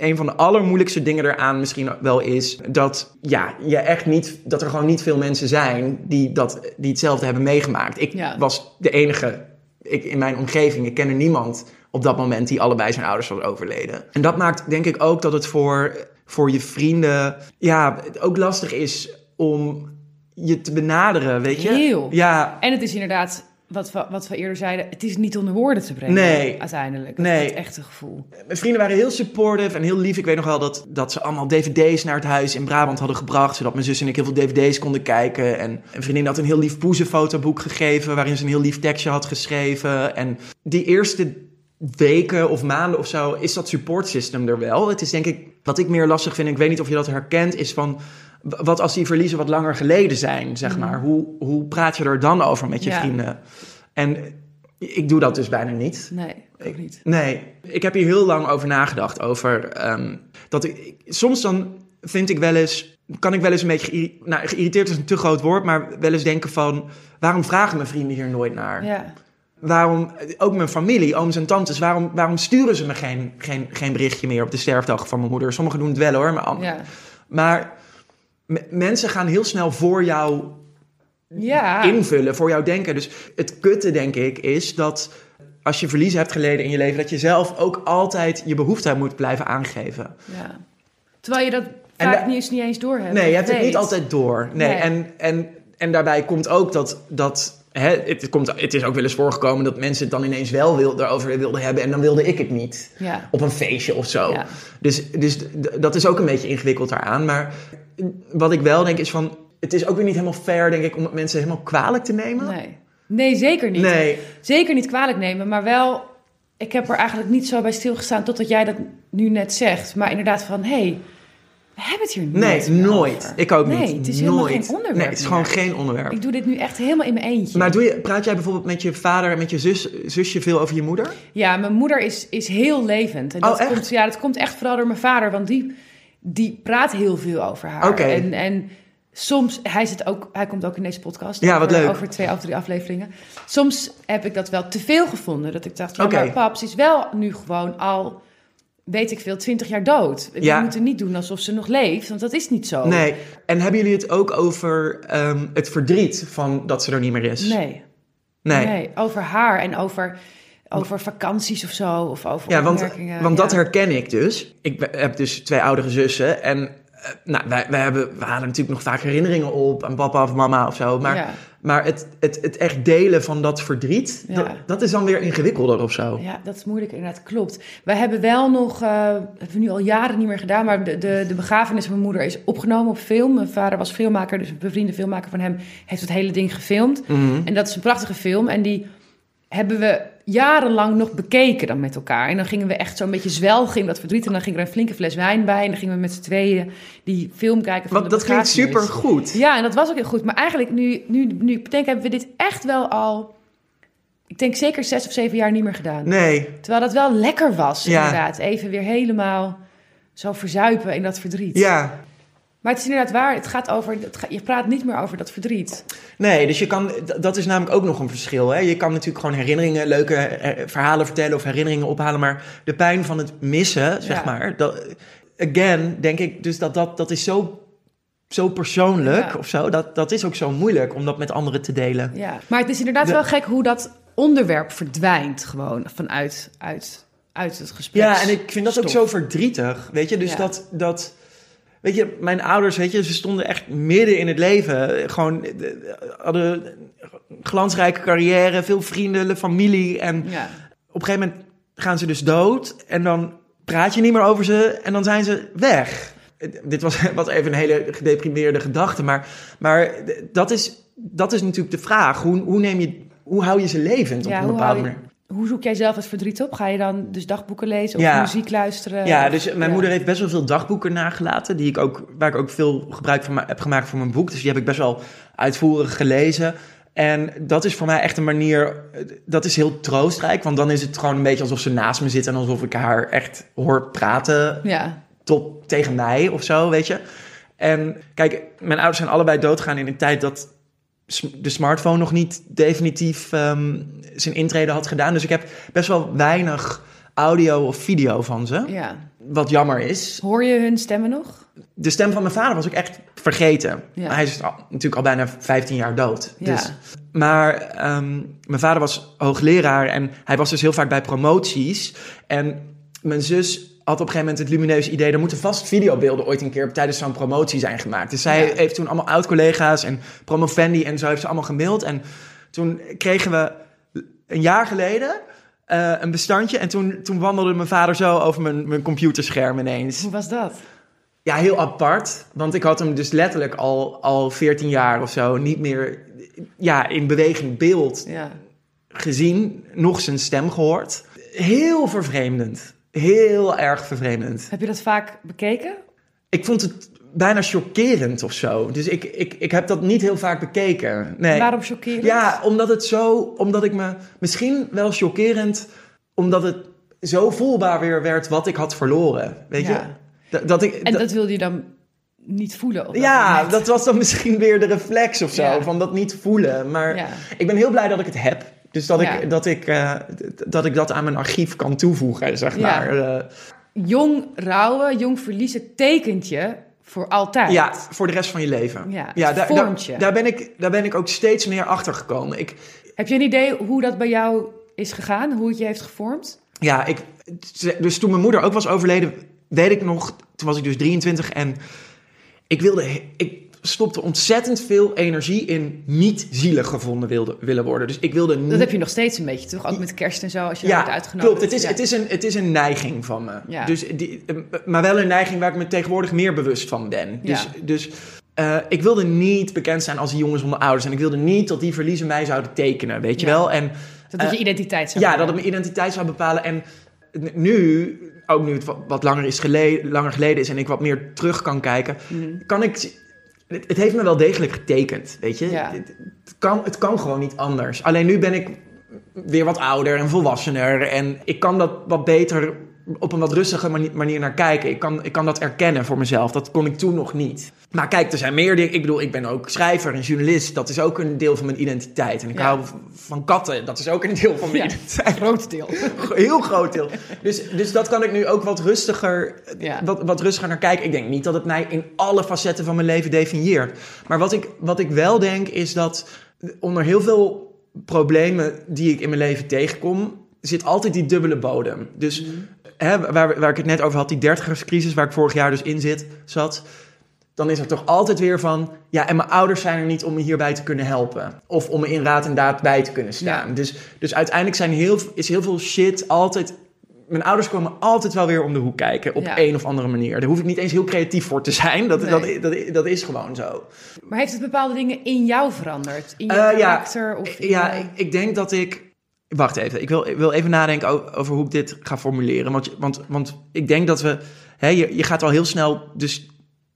een van de allermoeilijkste dingen eraan misschien wel is dat, ja, je echt niet, dat er gewoon niet veel mensen zijn die, dat, die hetzelfde hebben meegemaakt. Ik Ja. was de enige ik, in mijn omgeving, ik kende niemand op dat moment die allebei zijn ouders was overleden. En dat maakt denk ik ook dat het voor, voor je vrienden ja, ook lastig is om je te benaderen, weet je? Heel. Ja, En het is inderdaad, wat we, wat we eerder zeiden, het is niet onder woorden te brengen. Nee. Uiteindelijk. Nee. Het echte gevoel. mijn vrienden waren heel supportive en heel lief. Ik weet nog wel dat, dat ze allemaal dvd's naar het huis in Brabant hadden gebracht... zodat mijn zus en ik heel veel dvd's konden kijken. En een vriendin had een heel lief poezenfotoboek gegeven... waarin ze een heel lief tekstje had geschreven. En die eerste weken of maanden of zo is dat support system er wel. Het is denk ik, wat ik meer lastig vind... ik weet niet of je dat herkent, is van... wat als die verliezen wat langer geleden zijn, zeg maar. Hoe, hoe praat je er dan over met je Ja. vrienden? En ik doe dat dus bijna niet. Nee, ook niet. Nee, ik heb hier heel lang over nagedacht. Over ehm, dat ik, ik- soms dan vind ik wel eens, kan ik wel eens een beetje, nou, geïrriteerd is een te groot woord, maar wel eens denken van, waarom vragen mijn vrienden hier nooit naar? Ja. Waarom, ook mijn familie, ooms en tantes, waarom, waarom sturen ze me geen, geen, geen berichtje meer op de sterfdag van mijn moeder? Sommigen doen het wel hoor, maar, Ja. maar mensen gaan heel snel voor jou Ja. invullen, voor jou denken. Dus het kutte, denk ik, is dat als je verlies hebt geleden in je leven, dat je zelf ook altijd je behoefte moet blijven aangeven. ja. Terwijl je dat En vaak niet, eens, niet eens door hebt. Nee, je hebt het niet altijd door. Nee, Nee. En, en, en daarbij komt ook dat. dat het, komt, het is ook wel eens voorgekomen dat mensen het dan ineens wel wil, daarover wilden hebben en dan wilde ik het niet. Ja. Op een feestje of zo. Ja. Dus, dus dat is ook een beetje ingewikkeld daaraan. Maar wat ik wel denk is van. Het is ook weer niet helemaal fair, denk ik, om het mensen helemaal kwalijk te nemen. Nee. nee, zeker niet. Nee. Zeker niet kwalijk nemen, maar wel... Ik heb er eigenlijk niet zo bij stilgestaan totdat jij dat nu net zegt. Maar inderdaad van, hé, hey, we hebben het hier Nee, nooit meer nooit. over. Ik ook niet. Nee, het is helemaal nooit. geen onderwerp Nee, het is meer. gewoon geen onderwerp. Ik doe dit nu echt helemaal in mijn eentje. Maar doe je, praat jij bijvoorbeeld met je vader en met je zus, zusje veel over je moeder? Ja, mijn moeder is, is heel levend. En dat, Oh, echt? komt, ja, dat komt echt vooral door mijn vader, want die, die praat heel veel over haar. Oké. En, en soms, hij, zit ook, hij komt ook in deze podcast. Ja, wat over, leuk. Over twee of drie afleveringen. Soms heb ik dat wel te veel gevonden. Dat ik dacht, ja, Oké. maar paps is wel nu gewoon al, weet ik veel, twintig jaar dood. We Ja. moeten niet doen alsof ze nog leeft, want dat is niet zo. Nee. En hebben jullie het ook over ehm, het verdriet van dat ze er niet meer is? Nee. Nee. Nee, over haar en over, over vakanties of zo. Of over Ja, want, want dat herken ik dus. Ik heb dus twee oudere zussen. En nou, wij, wij, hebben, we halen natuurlijk nog vaak herinneringen op aan papa of mama of zo. Maar, Ja. maar het, het, het echt delen van dat verdriet, Ja. dat, dat is dan weer ingewikkelder of zo. Ja, dat is moeilijk inderdaad, klopt. Wij hebben wel nog, eh hebben we nu al jaren niet meer gedaan, maar de, de, de begrafenis van mijn moeder is opgenomen op film. Mijn vader was filmmaker, dus een bevriende filmmaker van hem heeft het hele ding gefilmd. Mhm. En dat is een prachtige film en die hebben we jarenlang nog bekeken dan met elkaar. En dan gingen we echt zo'n beetje zwelgen in dat verdriet en dan ging er een flinke fles wijn bij en dan gingen we met z'n tweeën die film kijken van Want dat klinkt super goed. Ja, en dat was ook heel goed. Maar eigenlijk nu, nu, nu ik denk, hebben we dit echt wel al, ik denk zeker zes of zeven jaar niet meer gedaan. Nee, Terwijl dat wel lekker was, Ja. inderdaad. Even weer helemaal zo verzuipen in dat verdriet. ja. Maar het is inderdaad waar, het gaat over, het je praat niet meer over dat verdriet. Nee, dus je kan, dat is namelijk ook nog een verschil. Hè? Je kan natuurlijk gewoon herinneringen, leuke verhalen vertellen of herinneringen ophalen. Maar de pijn van het missen, zeg Ja. maar. Dat, again, denk ik dus dat dat, dat is zo, zo persoonlijk Ja. of zo. Dat, dat is ook zo moeilijk om dat met anderen te delen. Ja. Maar het is inderdaad De- wel gek hoe dat onderwerp verdwijnt gewoon vanuit uit, uit het gesprek. Ja, en ik vind dat ook zo verdrietig, weet je. Dus Ja. dat, dat, weet je, mijn ouders, weet je, ze stonden echt midden in het leven. Gewoon, eh, hadden een glansrijke carrière, veel vrienden, familie. En Ja. op een gegeven moment gaan ze dus dood en dan praat je niet meer over ze en dan zijn ze weg. Dit was, was even een hele gedeprimeerde gedachte, maar, maar dat, is, dat is natuurlijk de vraag. Hoe, hoe, neem je, hoe hou je ze levend op Ja, een bepaalde manier? Hoe zoek jij zelf het verdriet op? Ga je dan dus dagboeken lezen of Ja. muziek luisteren? Ja, Of- dus mijn ja. moeder heeft best wel veel dagboeken nagelaten, die ik ook, waar ik ook veel gebruik van heb gemaakt voor mijn boek. Dus die heb ik best wel uitvoerig gelezen. En dat is voor mij echt een manier, dat is heel troostrijk, want dan is het gewoon een beetje alsof ze naast me zit en alsof ik haar echt hoor praten Ja, tot tegen mij of zo, weet je. En kijk, mijn ouders zijn allebei doodgegaan in een tijd dat de smartphone nog niet definitief ehm, zijn intrede had gedaan. Dus ik heb best wel weinig audio of video van ze. ja. Wat jammer is. Hoor je hun stemmen nog? De stem van mijn vader was ik echt vergeten. Ja. Hij is al- natuurlijk al bijna 15 jaar dood. Ja. Dus, maar ehm, mijn vader was hoogleraar en hij was dus heel vaak bij promoties. En mijn zus had op een gegeven moment het lumineuze idee... er moeten vast videobeelden ooit een keer tijdens zo'n promotie zijn gemaakt. Dus zij Ja. heeft toen allemaal oud-collega's en promovendi en zo heeft ze allemaal gemaild. En toen kregen we een jaar geleden eh, een bestandje... en toen, toen wandelde mijn vader zo over mijn, mijn computerscherm ineens. Hoe was dat? Ja, heel apart. Want ik had hem dus letterlijk al, al 14 jaar of zo niet meer ja, in beweging beeld Ja. gezien, nog zijn stem gehoord. Heel vervreemdend. Heel erg vervreemdend. Heb je dat vaak bekeken? Ik vond het bijna chockerend of zo. Dus ik, ik, ik heb dat niet heel vaak bekeken. Nee. Waarom chockerend? Ja, omdat het zo, omdat ik me misschien wel chockerend, omdat het zo voelbaar weer werd wat ik had verloren. Weet je? Dat, dat ik, En dat wilde je dan niet voelen? dat Ja, moment? dat was dan misschien weer de reflex of zo, Ja. van dat niet voelen. Maar Ja. ik ben heel blij dat ik het heb. Dus dat, Ja. ik, dat, ik, eh, dat ik dat aan mijn archief kan toevoegen, zeg Ja. maar. Eh, Jong rouwen, jong verliezen tekent je voor altijd. ja, voor de rest van je leven. Ja, het daar, daar, daar, ben ik, daar ben ik ook steeds meer achter gekomen. Ik, Heb je een idee hoe dat bij jou is gegaan? Hoe het je heeft gevormd? ja, ik, dus toen mijn moeder ook was overleden, weet ik nog, toen was ik dus 23 en ik wilde, ik stopte ontzettend veel energie in niet zielig gevonden wilde, willen worden. Dus ik wilde niet Dat heb je nog steeds een beetje, toch? Ook met kerst en zo, als je wordt Ja, uitgenodigd. klopt. Het is, Ja. het, is een, het is een neiging van me. Ja. Dus die, maar wel een neiging waar ik me tegenwoordig meer bewust van ben. Dus, Ja. dus eh, ik wilde niet bekend zijn als een jongen zonder ouders. En ik wilde niet dat die verliezen mij zouden tekenen, weet je wel. En Dat je eh, identiteit zou ja, dat het mijn identiteit zou bepalen. En nu, ook nu het wat, wat langer, is geleden, langer geleden is en ik wat meer terug kan kijken, Mhm. kan ik... Het, het heeft me wel degelijk getekend, weet je. Ja. Het, het kan, het kan gewoon niet anders. Alleen nu ben ik weer wat ouder en volwassener. En ik kan dat wat beter op een wat rustige mani- manier naar kijken. Ik kan, ik kan dat erkennen voor mezelf. Dat kon ik toen nog niet. Maar kijk, er zijn meer dingen. Ik bedoel, ik ben ook schrijver en journalist. Dat is ook een deel van mijn identiteit. En ik Ja. hou van katten. Dat is ook een deel van mijn Ja. identiteit. Groot deel. Heel groot deel. Dus, dus dat kan ik nu ook wat rustiger, Ja. wat, wat rustiger naar kijken. Ik denk niet dat het mij in alle facetten van mijn leven definieert. Maar wat ik, wat ik wel denk is dat onder heel veel problemen die ik in mijn leven tegenkom, zit altijd die dubbele bodem. Dus hè, waar, waar ik het net over had, die dertigerscrisis waar ik vorig jaar dus in zit, zat. dan is er toch altijd weer van... Ja, en mijn ouders zijn er niet om me hierbij te kunnen helpen. Of om me in raad en daad bij te kunnen staan. Ja. Dus, dus uiteindelijk zijn heel, is heel veel shit altijd... Mijn ouders komen altijd wel weer om de hoek kijken. Op Ja. een of andere manier. Daar hoef ik niet eens heel creatief voor te zijn. Dat, Nee. dat, dat, dat is gewoon zo. Maar heeft het bepaalde dingen in jou veranderd? In je Eh, ja. karakter? Of in Ja, ik denk dat ik. Wacht even, ik wil, wil even nadenken over hoe ik dit ga formuleren. Want, want, want ik denk dat we. Hè, je, gaat al heel snel dus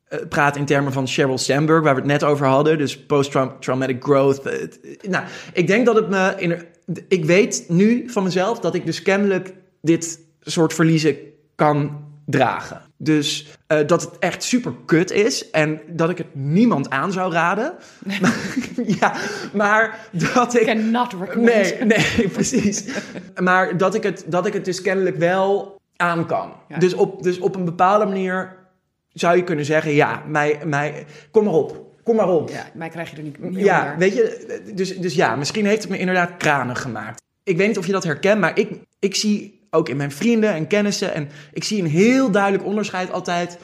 eh, praten in termen van Sheryl Sandberg, waar we het net over hadden. Dus post-traumatic growth. eh, het- nou, ik denk dat het me. In, ik weet nu van mezelf dat ik dus kennelijk dit soort verliezen kan dragen. Dus eh, dat het echt super kut is en dat ik het niemand aan zou raden. ja, maar dat ik. Cannot recommend. Nee, nee, precies. Maar dat ik, het, dat ik het dus kennelijk wel aan kan. Ja. Dus, op, dus op een bepaalde manier zou je kunnen zeggen: ja, mij, mij, kom maar op. Kom maar op. Ja, mij krijg je er niet Ja, onder. weet je, dus, dus ja, misschien heeft het me inderdaad kranig gemaakt. Ik weet niet of je dat herkent, maar ik, ik zie ook in mijn vrienden en kennissen, en ik zie een heel duidelijk onderscheid altijd.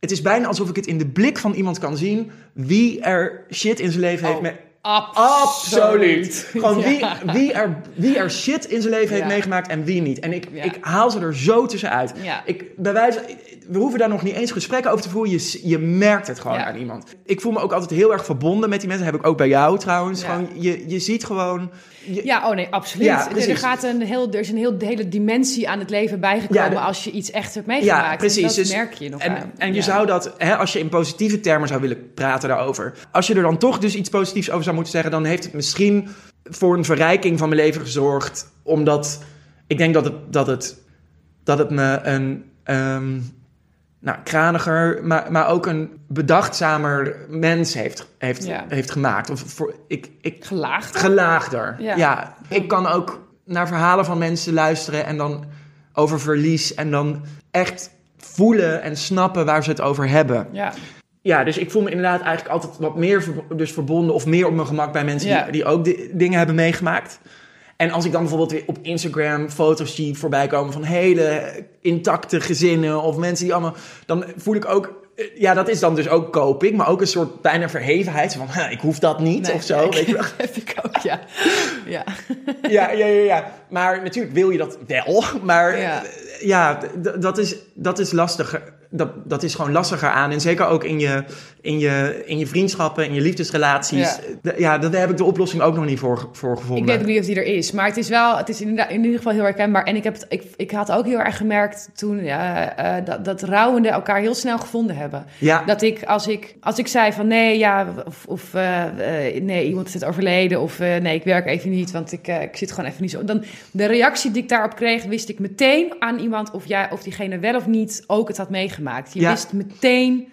Het is bijna alsof ik het in de blik van iemand kan zien wie er shit in zijn leven heeft. Oh, Met, Absoluut. Gewoon wie, Ja. wie, er, wie er shit in zijn leven heeft meegemaakt en wie niet. En ik, Ja. ik haal ze er zo tussenuit. Ja. Ik, bij wijze, we hoeven daar nog niet eens gesprekken over te voeren. Je, je merkt het gewoon aan iemand. Ik voel me ook altijd heel erg verbonden met die mensen. Dat heb ik ook bij jou trouwens. Gewoon, je, je ziet gewoon... je- Ja, oh nee, absoluut. Ja, er, gaat een heel, er is een heel hele dimensie aan het leven bijgekomen Ja, als je iets echt hebt meegemaakt. Ja, En precies. dat Dus- merk je nog en, aan. en je zou dat, hè, als je in positieve termen zou willen praten daarover. Als je er dan toch dus iets positiefs over zou moeten zeggen, dan heeft het misschien voor een verrijking van mijn leven gezorgd. Omdat ik denk dat het, dat het, dat het me een ehm, nou, kraniger, maar, maar ook een bedachtzamer mens heeft, heeft, Ja. heeft gemaakt. Of voor, ik, ik, Gelaagd. Gelaagder. Ja. Ja. ik kan ook naar verhalen van mensen luisteren en dan over verlies en dan echt voelen en snappen waar ze het over hebben. Ja. Ja, dus ik voel me inderdaad eigenlijk altijd wat meer dus verbonden of meer op mijn gemak bij mensen Ja. die, die ook di- dingen hebben meegemaakt. En als ik dan bijvoorbeeld weer op Instagram foto's zie voorbij komen van hele intacte gezinnen of mensen die allemaal, dan voel ik ook, eh, ja, dat is dan dus ook coping, maar ook een soort bijna verhevenheid van, "Ha, ik hoef dat niet Nee, of zo. weet je wel. heb ik ook, ja. ja. ja, ja, ja, ja. Maar natuurlijk wil je dat wel. Maar Ja. ja, ja dat, is, dat is lastiger. Dat, dat is gewoon lastiger aan. En zeker ook in je, in je, in je vriendschappen, in je liefdesrelaties. Ja. Ja, daar heb ik de oplossing ook nog niet voor, voor gevonden. Ik weet ook niet of die er is, maar het is wel, het is inderdaad, in ieder geval heel herkenbaar. En ik, heb het, ik, ik had ook heel erg gemerkt toen ja, eh, dat, dat rouwenden elkaar heel snel gevonden hebben. Ja, Dat ik als, ik, als ik zei van nee, ja, of, of eh, eh, nee, iemand is het overleden, of eh, nee, ik werk even niet, want ik, eh, ik zit gewoon even niet zo. Dan de reactie die ik daarop kreeg, wist ik meteen aan iemand of, jij, of diegene wel of niet ook het had meegemaakt. Je Ja. wist meteen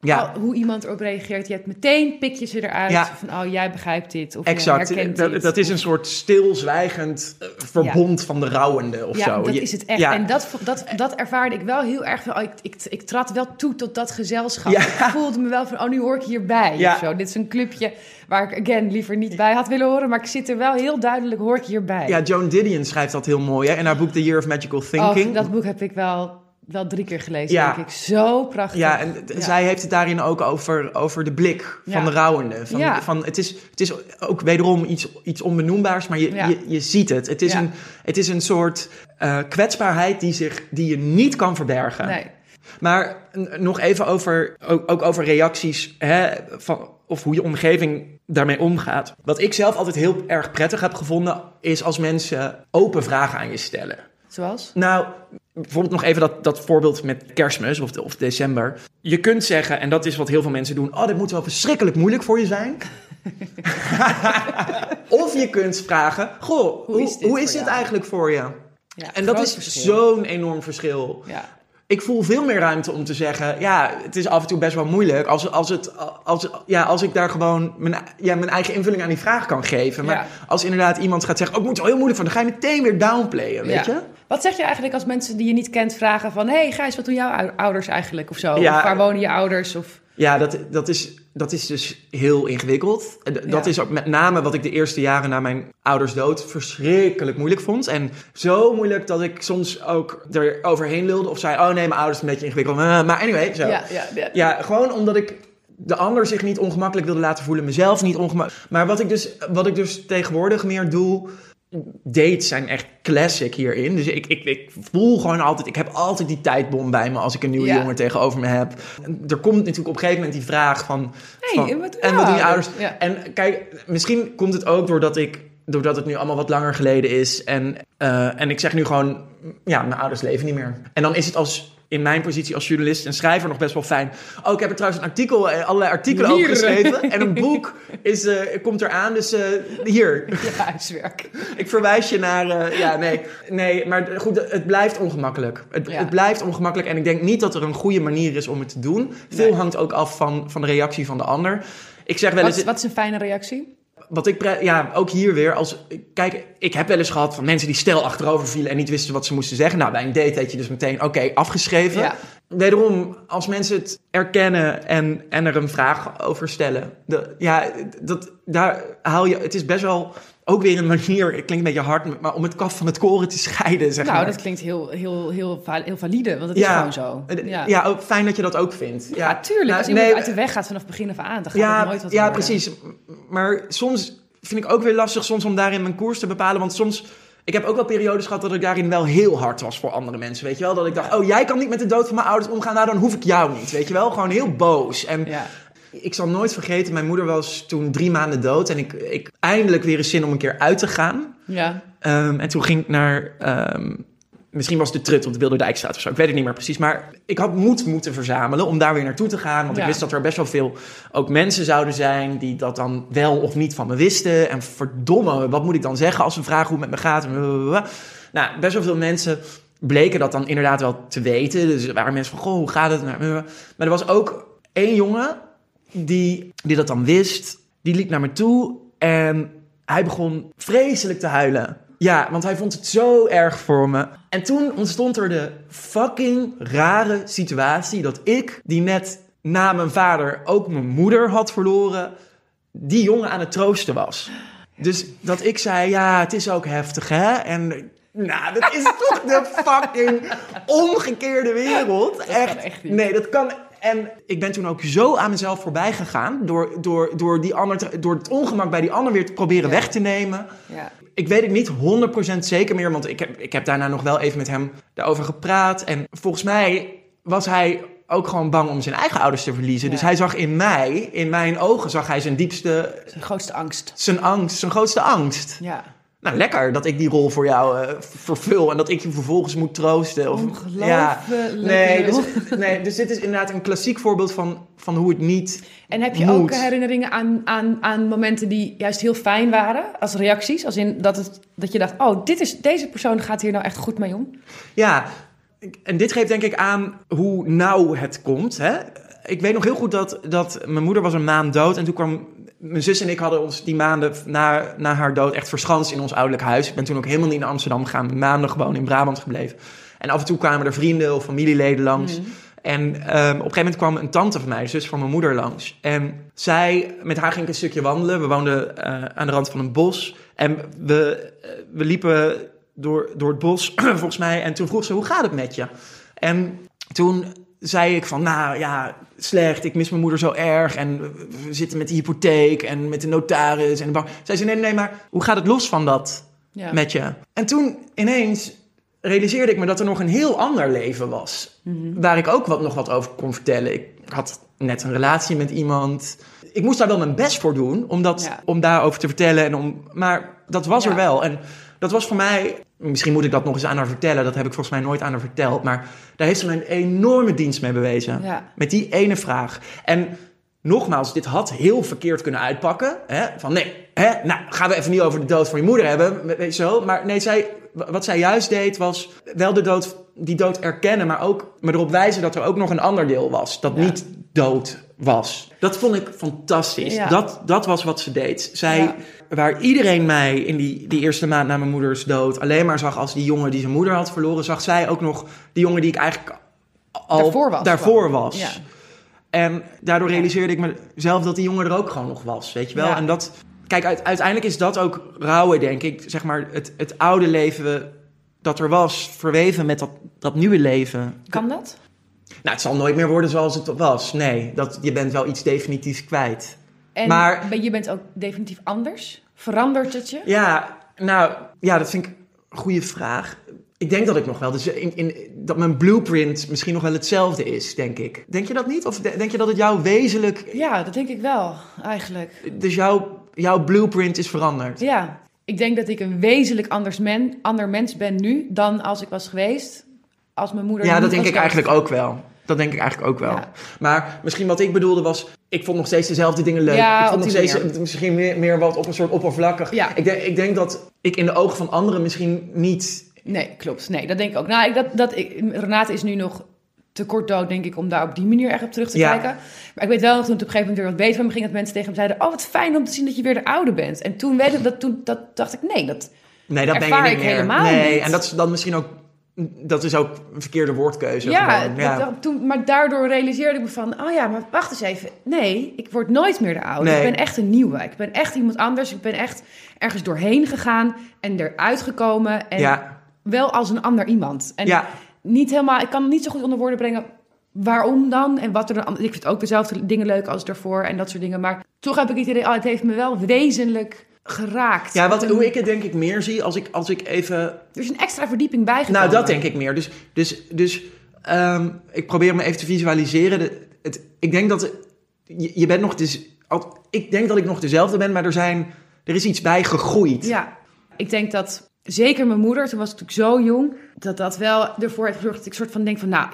ja. al- hoe iemand erop reageert. Je hebt meteen pikjes je eruit Ja. van oh, jij begrijpt dit, of je exact. herkent Dat, dit. dat is een soort stilzwijgend eh, verbond van de rouwende of Ja, zo. dat Je- is het echt. En dat, dat, dat ervaarde ik wel heel erg. Van, oh, ik, ik, ik trad wel toe tot dat gezelschap. Ik voelde me wel van, oh, nu hoor ik hierbij. Ja. Of zo. Dit is een clubje waar ik, again, liever niet bij had willen horen. Maar ik zit er wel heel duidelijk, hoor ik hierbij. ja, Joan Didion schrijft dat heel mooi hè, in haar boek The Year of Magical Thinking. Oh, dat boek heb ik wel, wel drie keer gelezen, Ja. denk ik. Zo prachtig. Ja, en Ja. zij heeft het daarin ook over, over de blik van Ja. de rouwende. Van, Ja. van, het, is, het is ook wederom iets, iets onbenoembaars, maar je, je, je ziet het. Het is, een, het is een soort eh, kwetsbaarheid die, zich, die je niet kan verbergen. Nee. Maar nog even over, ook, ook over reacties hè, van, of hoe je omgeving daarmee omgaat. Wat ik zelf altijd heel erg prettig heb gevonden, is als mensen open vragen aan je stellen. Zoals? Nou, bijvoorbeeld nog even dat, dat voorbeeld met kerstmis of, of december. Je kunt zeggen, en dat is wat heel veel mensen doen... oh, dit moet wel verschrikkelijk moeilijk voor je zijn. of je kunt vragen, goh, hoe, is dit hoe is dit eigenlijk voor je? Ja, En dat is zo'n enorm verschil. Ja. Ik voel veel meer ruimte om te zeggen, ja, het is af en toe best wel moeilijk. Als, als, het, als, ja, als ik daar gewoon mijn, ja, mijn eigen invulling aan die vraag kan geven. Maar Ja. als inderdaad iemand gaat zeggen, oh, ik moet wel heel moeilijk van, dan ga je meteen weer downplayen, weet Ja. je? Wat zeg je eigenlijk als mensen die je niet kent vragen van... hé hey Gijs, wat doen jouw ou- ouders eigenlijk? Of zo? Of waar wonen je ouders? Of... Ja, dat, dat, is, dat is dus heel ingewikkeld. Dat Ja. is ook met name wat ik de eerste jaren na mijn ouders dood verschrikkelijk moeilijk vond. En zo moeilijk dat ik soms ook er overheen lulde of zei... oh nee, mijn ouders zijn een beetje ingewikkeld. Eh, Maar anyway, zo. Ja, ja, ja. Ja, gewoon omdat ik de ander zich niet ongemakkelijk wilde laten voelen, mezelf niet ongemakkelijk. Maar wat ik dus, wat ik dus tegenwoordig meer doe. Dates zijn echt classic hierin. Dus ik, ik, ik voel gewoon altijd, ik heb altijd die tijdbom bij me als ik een nieuwe Ja. jongen tegenover me heb. En Er komt natuurlijk op een gegeven moment die vraag van. Hey, van- wat- en wat doen je ouders? ja. En kijk, misschien komt het ook doordat ik. Doordat het nu allemaal wat langer geleden is. En, eh, en ik zeg nu gewoon, ja, mijn ouders leven niet meer. En dan is het als in mijn positie als journalist en schrijver nog best wel fijn. Oh, ik heb er trouwens een artikel, eh, allerlei artikelen over geschreven. En een boek is, eh, komt eraan, dus eh, hier. Ja, huiswerk. Ik verwijs je naar. ja, nee. Nee, maar goed, het blijft ongemakkelijk. Het, Ja. het blijft ongemakkelijk. En ik denk niet dat er een goede manier is om het te doen. Veel Nee. hangt ook af van, van de reactie van de ander. Ik zeg wel eens. Wat, wat is een fijne reactie? Wat ik, ja, ook hier weer, als, kijk, ik heb wel eens gehad van mensen die stel achterover vielen en niet wisten wat ze moesten zeggen. Nou, bij een date had je dus meteen, oké, afgeschreven. Ja. Wederom, als mensen het erkennen en, en er een vraag over stellen, de, ja, dat, daar haal je, het is best wel ook weer een manier, het klinkt een beetje hard, maar om het kaf van het koren te scheiden, zeg nou, maar. dat klinkt heel, heel, heel, heel valide, want het is gewoon zo. Eh, Ja, ja. ook fijn dat je dat ook vindt. Ja, Ja, tuurlijk. Nou, als iemand nee, uit de weg gaat vanaf begin af aan, dan gaat ja, het nooit wat ja worden. precies. Maar soms vind ik ook weer lastig soms om daarin mijn koers te bepalen. Want soms, ik heb ook wel periodes gehad dat ik daarin wel heel hard was voor andere mensen. Weet je wel? Dat ik dacht, oh jij kan niet met de dood van mijn ouders omgaan, nou dan hoef ik jou niet. Weet je wel? Gewoon heel boos. En Ja. Ik zal nooit vergeten, mijn moeder was toen drie maanden dood. En ik, ik eindelijk weer eens zin om een keer uit te gaan. Ja. Ehm, en toen ging ik naar. ehm, misschien was het de Trut op de Bilderdijkstraat of zo. Ik weet het niet meer precies. Maar ik had moed moeten verzamelen om daar weer naartoe te gaan. Want ik wist dat er best wel veel ook mensen zouden zijn die dat dan wel of niet van me wisten. En verdomme, wat moet ik dan zeggen als ze vragen hoe het met me gaat? Nou, best wel veel mensen bleken dat dan inderdaad wel te weten. Dus er waren mensen van, goh, hoe gaat het? Maar er was ook één jongen die, die dat dan wist. Die liep naar me toe en hij begon vreselijk te huilen. Ja, want hij vond het zo erg voor me. En toen ontstond er de fucking rare situatie dat ik, die net na mijn vader ook mijn moeder had verloren, die jongen aan het troosten was. Dus dat ik zei, ja, het is ook heftig, hè? En nou, dat is toch de fucking omgekeerde wereld. echt. echt. Nee, dat kan. En ik ben toen ook zo aan mezelf voorbij gegaan door, door, door, die ander te- door het ongemak bij die ander weer te proberen Ja. weg te nemen. Ja. Ik weet het niet 100% zeker meer, want ik heb, ik heb daarna nog wel even met hem daarover gepraat. En volgens mij was hij ook gewoon bang om zijn eigen ouders te verliezen. Ja. Dus hij zag in mij, in mijn ogen, zag hij zijn diepste, Zijn grootste angst. zijn angst, zijn grootste angst. Ja. Nou, lekker dat ik die rol voor jou eh, vervul en dat ik je vervolgens moet troosten. Of, Ongelooflijk. Nee, dus, nee, dus dit is inderdaad een klassiek voorbeeld van, van hoe het niet... En heb je Moet. ook herinneringen aan, aan, aan momenten die juist heel fijn waren als reacties? Als in dat, het, dat je dacht, oh, dit is, deze persoon gaat hier nou echt goed mee om? Ja, en dit geeft denk ik aan hoe nauw het komt. Hè? Ik weet nog heel goed dat, dat mijn moeder was een maand dood. En toen kwam mijn zus en ik hadden ons die maanden na, na haar dood echt verschanst in ons ouderlijk huis. Ik ben toen ook helemaal niet naar Amsterdam gegaan. Maanden gewoon in Brabant gebleven. En af en toe kwamen er vrienden of familieleden langs. En ehm, op een gegeven moment kwam een tante van mij, zus van mijn moeder, langs. En zij, met haar ging ik een stukje wandelen. We woonden eh, aan de rand van een bos. En we, eh, we liepen door, door het bos, volgens mij. En toen vroeg ze, hoe gaat het met je? En toen zei ik van, nou ja, slecht. Ik mis mijn moeder zo erg. En we- zitten met de hypotheek en met de notaris. En de bank. Zij zei, nee, nee, maar hoe gaat het los van dat? Ja. met je. En toen ineens realiseerde ik me dat er nog een heel ander leven was. Waar ik ook wat, nog wat over kon vertellen. Ik had net een relatie met iemand. Ik moest daar wel mijn best voor doen om, dat, Ja. om daarover te vertellen. En om, maar dat was er wel. En dat was voor mij... Misschien moet ik dat nog eens aan haar vertellen. Dat heb ik volgens mij nooit aan haar verteld. Maar daar heeft ze me een enorme dienst mee bewezen. Ja. Met die ene vraag. En nogmaals, dit had heel verkeerd kunnen uitpakken. Hè? Van nee, hè? nou gaan we even niet over de dood van je moeder hebben. Weet je zo. Maar nee, zij, wat zij juist deed was wel de dood, die dood erkennen. Maar ook maar erop wijzen dat er ook nog een ander deel was. Dat Ja. niet dood was. Dat vond ik fantastisch. Ja. Dat, dat was wat ze deed. Zij, Ja. waar iedereen mij in die, die eerste maand na mijn moeders dood alleen maar zag als die jongen die zijn moeder had verloren, zag zij ook nog die jongen die ik eigenlijk al Daarvoor was daarvoor gewoon. was. Ja. En daardoor Ja. realiseerde ik mezelf dat die jongen er ook gewoon nog was, weet je wel. Ja. En dat, kijk, uit- uiteindelijk is dat ook rouwen, denk ik. Zeg maar, het, het oude leven dat er was, verweven met dat, dat nieuwe leven. Kan dat? Nou, het zal nooit meer worden zoals het was. Nee, dat, je bent wel iets definitiefs kwijt. En Maar- je bent ook definitief anders? Verandert het je? Ja, nou, ja, dat vind ik een goede vraag. Ik denk dat ik nog wel, dus in, in, dat mijn blueprint misschien nog wel hetzelfde is, denk ik. Denk je dat niet? Of de- denk je dat het jouw wezenlijk, Ja, dat denk ik wel, eigenlijk. dus jouw, jouw blueprint is veranderd? Ja, ik denk dat ik een wezenlijk anders men, ander mens ben nu dan als ik was geweest. Als mijn moeder. Ja, dat denk ik eigenlijk ook wel. Dat denk ik eigenlijk ook wel. Ja. Maar misschien wat ik bedoelde was, ik vond nog steeds dezelfde dingen leuk. Ja, ik vond nog steeds manier. misschien meer, meer wat op een soort oppervlakkig. Ja. Ik, denk, ik denk dat ik in de ogen van anderen misschien niet. Nee, klopt. Nee, dat denk ik ook. Nou, ik, dat, dat, ik, Renate is nu nog te kort dood, denk ik, om daar op die manier echt op terug te Ja. kijken. Maar ik weet wel dat toen het op een gegeven moment weer wat beter van me ging, dat mensen tegen me zeiden: Oh, wat fijn om te zien dat je weer de oude bent. En toen, weet ik, dat, toen dat, dacht ik: Nee, dat. Nee, dat ben je niet ik meer. helemaal nee, niet. en dat is dan misschien ook. Dat is ook een verkeerde woordkeuze. Ja, dat- toen, maar daardoor realiseerde ik me van: Oh ja, maar wacht eens even. Nee, ik word nooit meer de oude. Nee. Ik ben echt een nieuwe. Ik ben echt iemand anders. Ik ben echt ergens doorheen gegaan en eruit gekomen. En ja, wel als een ander iemand. En ja, niet helemaal, ik kan het niet zo goed onder woorden brengen waarom dan en wat er dan. Ik vind ook dezelfde dingen leuk als daarvoor en dat soort dingen. Maar toch heb ik het idee, oh, het heeft me wel wezenlijk geraakt. ja wat, hoe ik het denk ik meer zie als ik, als ik even Er is een extra verdieping bijgekomen. Nou, dat denk ik meer. Dus, dus, dus ehm, ik probeer me even te visualiseren. De, het, ik denk dat je, je bent nog dus, ik denk dat ik nog dezelfde ben, maar er zijn, er is iets bij gegroeid. Ja, ik denk dat zeker mijn moeder, toen was ik natuurlijk zo jong, dat dat wel ervoor heeft gezorgd dat ik soort van denk van, nou,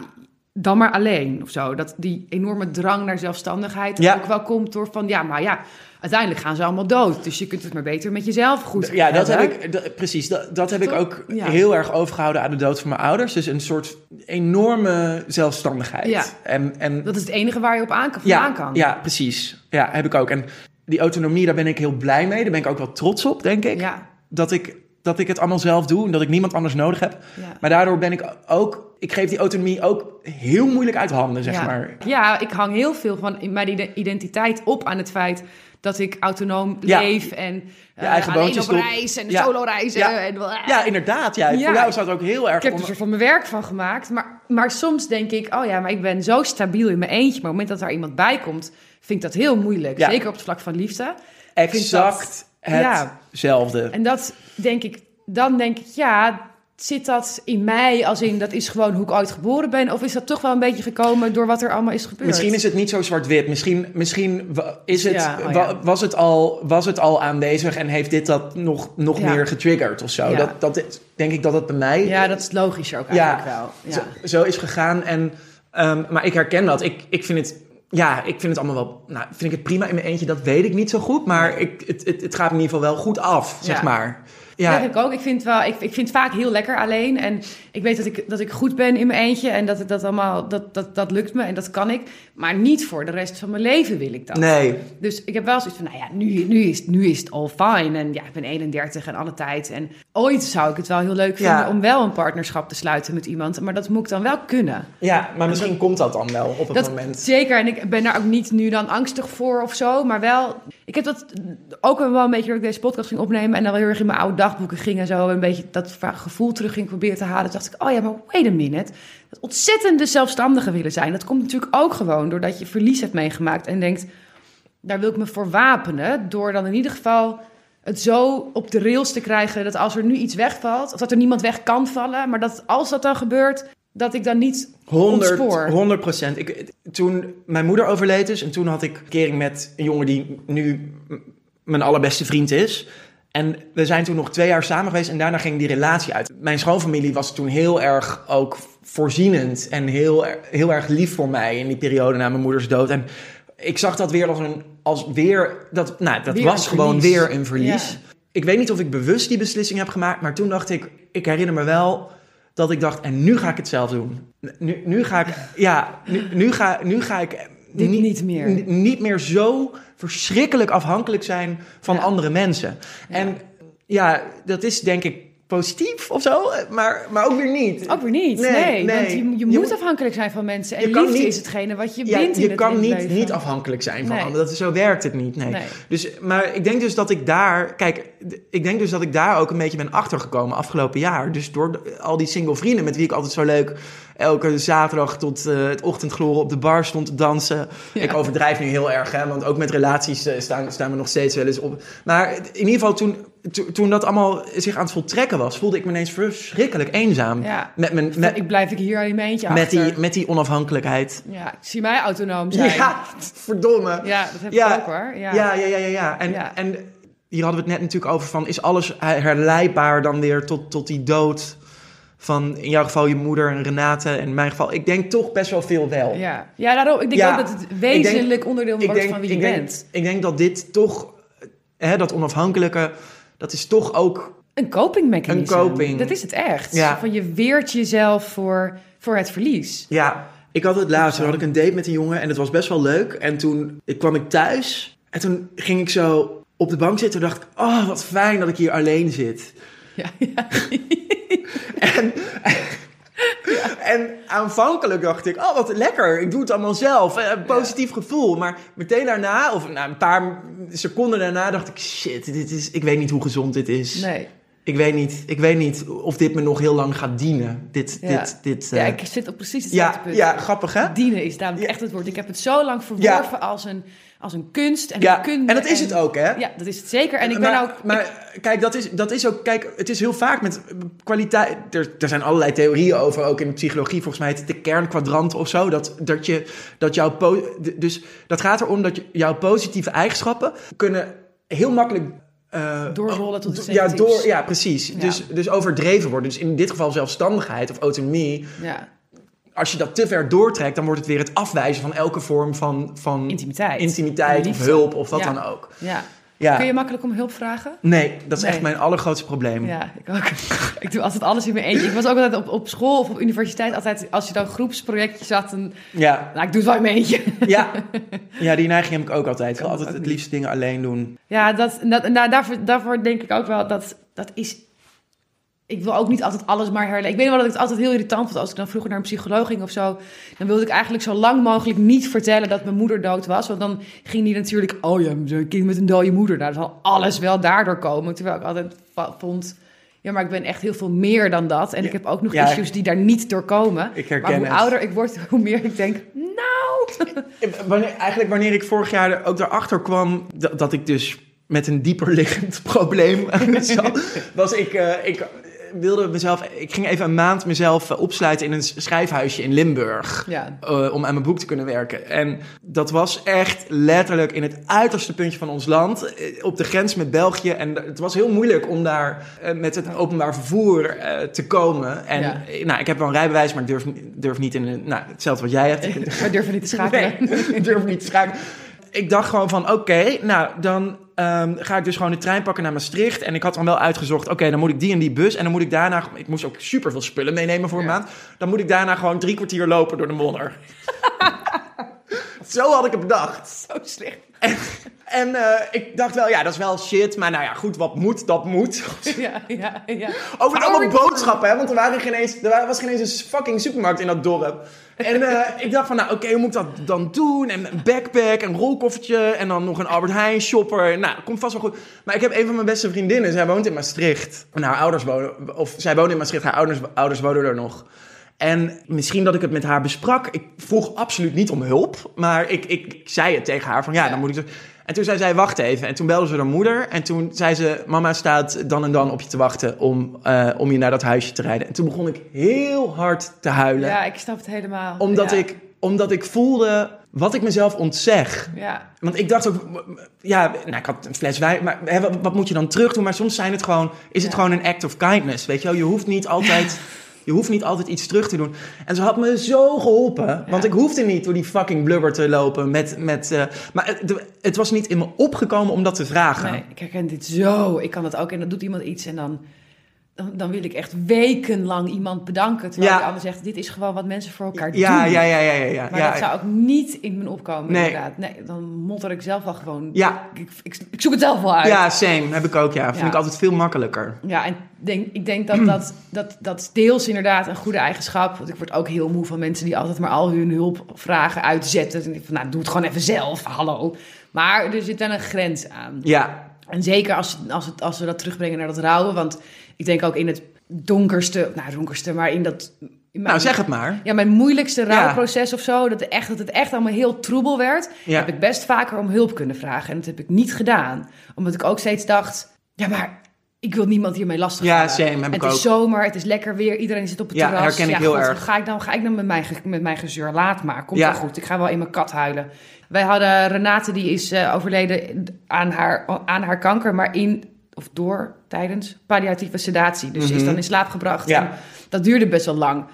dan maar alleen of zo. Dat die enorme drang naar zelfstandigheid Ja. ook wel komt door van, ja, maar ja, uiteindelijk gaan ze allemaal dood. Dus je kunt het maar beter met jezelf goed Ja, dat heb ik, dat- precies. Dat, dat heb ik ook Ja. heel erg overgehouden aan de dood van mijn ouders. Dus een soort enorme zelfstandigheid. Ja. En, en Dat is het enige waar je op aan kan. ja, kan. ja, precies. Ja, heb ik ook. En die autonomie, daar ben ik heel blij mee. Daar ben ik ook wel trots op, denk ik. Ja, Dat ik, dat ik het allemaal zelf doe en dat ik niemand anders nodig heb. ja. Maar daardoor ben ik ook, ik geef die autonomie ook heel moeilijk uit handen, zeg ja. maar. Ja, ik hang heel veel van mijn ide- identiteit op aan het feit dat ik autonoom Ja. leef en eh, eigen alleen boontjes op doen. reis en Ja. solo reizen. Ja. En, Ja, inderdaad. Ja. Ja. Voor jou staat het ook heel erg... Ik heb er onder- een soort van mijn werk van gemaakt. Maar, maar soms denk ik, oh ja, maar ik ben zo stabiel in mijn eentje. Maar op het moment dat daar iemand bij komt, vind ik dat heel moeilijk. Ja. Zeker op het vlak van liefde. exact Ja. Hetzelfde. En dat denk ik, dan denk ik, ja, zit dat in mij als in, dat is gewoon hoe ik ooit geboren ben? Of is dat toch wel een beetje gekomen door wat er allemaal is gebeurd? Misschien is het niet zo zwart-wit. Misschien, misschien is het, Ja, oh wa- ja. was, het al, was het al aanwezig en heeft dit dat nog, nog Ja. meer getriggerd of zo. Dat, dat is- denk ik dat het bij mij Ja, dat is logischer ook Ja. eigenlijk wel. Ja. zo, zo is gegaan. En, ehm, maar ik herken dat. Ik, ik vind het... Ja, ik vind het allemaal wel... Nou, vind ik het prima in mijn eentje? Dat weet ik niet zo goed. Maar ik, het, het, het gaat in ieder geval wel goed af, zeg Ja. maar. Ja. Ik ook. Ik vind, wel, ik, ik vind het vaak heel lekker alleen. En ik weet dat ik, dat ik goed ben in mijn eentje. En dat, het- dat allemaal, dat, dat, dat lukt me en dat kan ik. Maar niet voor de rest van mijn leven wil ik dat. nee. Dus ik heb wel zoiets van, nou ja, nu, nu, is, nu is het all fine. En ja, ik ben 31 en alle tijd. En ooit zou ik het wel heel leuk vinden Ja. om wel een partnerschap te sluiten met iemand. Maar dat moet ik dan wel kunnen. Ja, maar misschien komt dat dan wel op het Dat, moment. Zeker, en ik ben daar ook niet nu dan angstig voor of zo. Maar wel, ik heb dat ook wel een beetje dat ik deze podcast ging opnemen. En dan wel heel erg in mijn oude dagboeken ging en zo. Een beetje dat gevoel terug ging proberen te halen. Dacht ik, oh ja, maar wait a minute. Dat ontzettende zelfstandige willen zijn. Dat komt natuurlijk ook gewoon doordat je verlies hebt meegemaakt. En denkt, daar wil ik me voor wapenen. Door dan in ieder geval het zo op de rails te krijgen. Dat als er nu iets wegvalt, of dat er niemand weg kan vallen. Maar dat als dat dan gebeurt, dat ik dan niet 100, ontspoor. 100 procent. Ik, toen mijn moeder overleed is en toen had ik kering met een jongen die nu mijn allerbeste vriend is. En we zijn toen nog twee jaar samen geweest en daarna ging die relatie uit. Mijn schoonfamilie was toen heel erg ook voorzienend en heel, heel erg lief voor mij in die periode na mijn moeders dood. En ik zag dat weer als een, als weer, dat, nou, dat Weer was gewoon weer een verlies. Ja. Ik weet niet of ik bewust die beslissing heb gemaakt, maar toen dacht ik, ik herinner me wel dat ik dacht, en nu ga ik het zelf doen. Nu, nu ga ik, ja, nu, nu, ga, nu ga ik Dit niet meer. niet meer zo verschrikkelijk afhankelijk zijn van Ja. andere mensen. En ja, dat is denk ik positief of zo, maar, maar ook weer niet. Ook weer niet. Nee, Nee, nee. want je, je moet afhankelijk zijn van mensen. En liefde niet- is hetgene wat je ja, bindt in je kan het niet, niet afhankelijk zijn van Nee. anderen. Dat, zo werkt het niet. Nee. Dus, maar ik denk dus dat ik daar, kijk, ik denk dus dat ik daar ook een beetje ben achtergekomen afgelopen jaar. Dus door al die single vrienden met wie ik altijd zo leuk elke zaterdag tot eh, het ochtendgloren op de bar stond te dansen. Ja. Ik overdrijf nu heel erg, hè, want ook met relaties eh, staan, staan we nog steeds wel eens op. Maar in ieder geval, toen, to- toen dat allemaal zich aan het voltrekken was, voelde ik me ineens verschrikkelijk eenzaam. Ja. Met, mijn, met, ik blijf ik hier in mijn eentje met, achter. die, met die onafhankelijkheid. Ja, ik zie mij autonoom zijn. Ja, verdomme. Ja, dat heb ik ook hoor. Ja. Ja, ja, ja, ja. En, Ja. en hier hadden we het net natuurlijk over van... is alles herleidbaar dan weer tot, tot die dood van in jouw geval je moeder en Renate... en in mijn geval, ik denk toch best wel veel wel. Ja. ja, daarom. Ik denk Ja, ook dat het wezenlijk onderdeel wordt denk, van wie je ik, denk, bent. ik denk dat dit toch, hè, dat onafhankelijke... dat is toch ook... Een copingmechanisme. Een coping. Dat is het echt. Ja. Van je weert jezelf voor, voor het verlies. Ja, ik had het laatst, had ik een date met een jongen... en het was best wel leuk. En toen ik kwam ik thuis en toen ging ik zo op de bank zitten... en dacht ik, oh, wat fijn dat ik hier alleen zit. Ja, ja. En, en aanvankelijk dacht ik, oh wat lekker, ik doe het allemaal zelf. Eh, Een positief gevoel. Maar meteen daarna, of na een paar seconden daarna, dacht ik, shit, dit is, ik weet niet hoe gezond dit is. Nee. Ik, weet niet, ik weet niet of dit me nog heel lang gaat dienen. Dit, Ja. dit, dit, Ja, eh, ik zit op precies hetzelfde ja, punt. ja, grappig hè? Dienen is namelijk echt het woord. Ik heb het zo lang verworven als, een, als een kunst en Ja, een kunde. en dat is het ook hè? Ja, dat is het zeker. En ik ben maar, ook... Maar kijk, dat is, dat is ook. Kijk, het is heel vaak met kwaliteit. Er, er zijn allerlei theorieën over, ook in de psychologie. Volgens mij heet het de kernkwadrant of zo. Dat, dat je. Dat jouw. po- Dus dat gaat erom dat je, jouw positieve eigenschappen kunnen heel makkelijk. eh, Doorrollen tot iets ja, door, ja, precies. Ja. Dus, dus overdreven worden. Dus in dit geval zelfstandigheid of autonomie. ja, Als je dat te ver doortrekt, dan wordt het weer het afwijzen van elke vorm van, van intimiteit. intimiteit of hulp of wat Ja. dan ook. Ja. Ja. Kun je makkelijk om hulp vragen? Nee, dat is Nee. echt mijn allergrootste probleem. Ja, ik ook. ik doe altijd alles in mijn eentje. Ik was ook altijd op, op school of op universiteit altijd... Als je dan groepsprojectjes had, dan... Ja, Nou, ik doe het wel in mijn eentje. ja. ja die neiging heb ik ook altijd. Ik wil altijd het niet. liefst dingen alleen doen. Ja, dat, dat, nou, daarvoor, daarvoor denk ik ook wel dat dat is. Ik wil ook niet altijd alles maar herleiden. Ik weet wel dat ik het altijd heel irritant vond als ik dan vroeger naar een psycholoog ging of zo. Dan wilde ik eigenlijk zo lang mogelijk niet vertellen dat mijn moeder dood was. Want dan ging die natuurlijk, oh ja, zo'n kind met een dode moeder. Nou, dan zal alles wel daardoor komen. Terwijl ik altijd vond, ja, maar ik ben echt heel veel meer dan dat. En ik heb ook nog Ja. issues die daar niet door komen. Ik herken maar hoe het. ouder ik word, hoe meer ik denk, nou... Wanneer, eigenlijk wanneer ik vorig jaar ook daarachter kwam dat, dat ik dus met een dieper liggend probleem zat, was ik, eh, ik wilde mezelf, ik ging even een maand mezelf eh, opsluiten in een schrijfhuisje in Limburg. Ja, eh, om aan mijn boek te kunnen werken. En dat was echt letterlijk in het uiterste puntje van ons land, eh, op de grens met België. En het was heel moeilijk om daar met het openbaar vervoer te komen. En Ja. nou, ik heb wel een rijbewijs, maar ik durf, durf niet in een, nou, hetzelfde wat jij hebt. we durven niet te schakelen. Nee, ik durf niet te schakelen. Ik dacht gewoon van, oké, nou, dan ehm, ga ik dus gewoon de trein pakken naar Maastricht. En ik had dan wel uitgezocht, oké, dan moet ik die en die bus. En dan moet ik daarna, ik moest ook super veel spullen meenemen voor een Ja. maand. Dan moet ik daarna gewoon drie kwartier lopen door de modder. Zo had ik het bedacht. Zo slecht. En eh, ik dacht wel, ja, dat is wel shit. Maar nou ja, goed, wat moet, dat moet. Ja, ja, ja. Over Maar allemaal boodschappen, hè? Want er, waren geen eens, er was geen eens een fucking supermarkt in dat dorp. En eh, ik dacht van, nou oké, hoe moet ik dat dan doen? En een backpack, een rolkoffertje en dan nog een Albert Heijn shopper. Nou, komt vast wel goed. Maar ik heb een van mijn beste vriendinnen, zij woont in Maastricht. En haar ouders wonen, of zij woont in Maastricht, haar ouders, ouders wonen er nog. En misschien dat ik het met haar besprak. Ik vroeg absoluut niet om hulp. Maar ik, ik, ik zei het tegen haar van ja, dan moet ik... zo- En toen zei zij, wacht even. En toen belde ze haar moeder. En toen zei ze, mama staat dan en dan op je te wachten om, eh, om je naar dat huisje te rijden. En toen begon ik heel hard te huilen. Ja, ik snap het helemaal. omdat, ja. ik, omdat ik voelde wat ik mezelf ontzeg. Ja, Want ik dacht ook, ja, nou, ik had een fles wijn, maar hè, wat, wat moet je dan terug doen? Maar soms zijn het gewoon, is het Ja. gewoon een act of kindness, weet je wel? Je hoeft niet altijd, je hoeft niet altijd iets terug te doen. En ze had me zo geholpen, want ik hoefde niet door die fucking blubber te lopen met, met eh, maar het, het was niet in me opgekomen om dat te vragen. nee, ik herken dit zo. Ik kan dat ook. En dan doet iemand iets en dan, dan, wil ik echt wekenlang iemand bedanken. Terwijl Ja. die ander zegt, dit is gewoon wat mensen voor elkaar Ja, doen. ja, ja, ja, ja, ja. Maar ja, dat zou ook niet in me opkomen, Nee. inderdaad. Nee, dan motter ik zelf wel gewoon. Ja. Ik, ik, ik zoek het zelf wel uit. ja, same, heb ik ook, ja. Vind ik altijd veel makkelijker. Ja, en denk, ik denk dat dat, dat dat deels inderdaad een goede eigenschap. Want ik word ook heel moe van mensen die altijd maar al hun hulpvragen uitzetten. En ik van, nou, doe het gewoon even zelf, hallo. Maar er zit wel een grens aan. Ja, En zeker als, als, het, als we dat terugbrengen naar dat rouwen. Want ik denk ook in het donkerste, nou donkerste, maar in dat in mijn- Nou, zeg het maar. Ja, mijn moeilijkste rouwproces of zo, dat, echt, dat het echt allemaal heel troebel werd, Ja. heb ik best vaker om hulp kunnen vragen. En dat heb ik niet gedaan. Omdat ik ook steeds dacht, ja, maar ik wil niemand hiermee lastig Ja, same, heb het ik is ook. zomer, het is lekker weer, iedereen zit op het Ja, terras. herken ik heel God, erg. Ga ik dan, ga ik dan met, mijn, met mijn gezeur? Laat maar, komt Ja. wel goed. Ik ga wel in mijn kat huilen. Wij hadden Renate, die is eh, overleden aan haar, aan haar kanker, maar in, of door, tijdens palliatieve sedatie. Dus ze is Mhm. dan in slaap gebracht. Ja. En dat duurde best wel lang.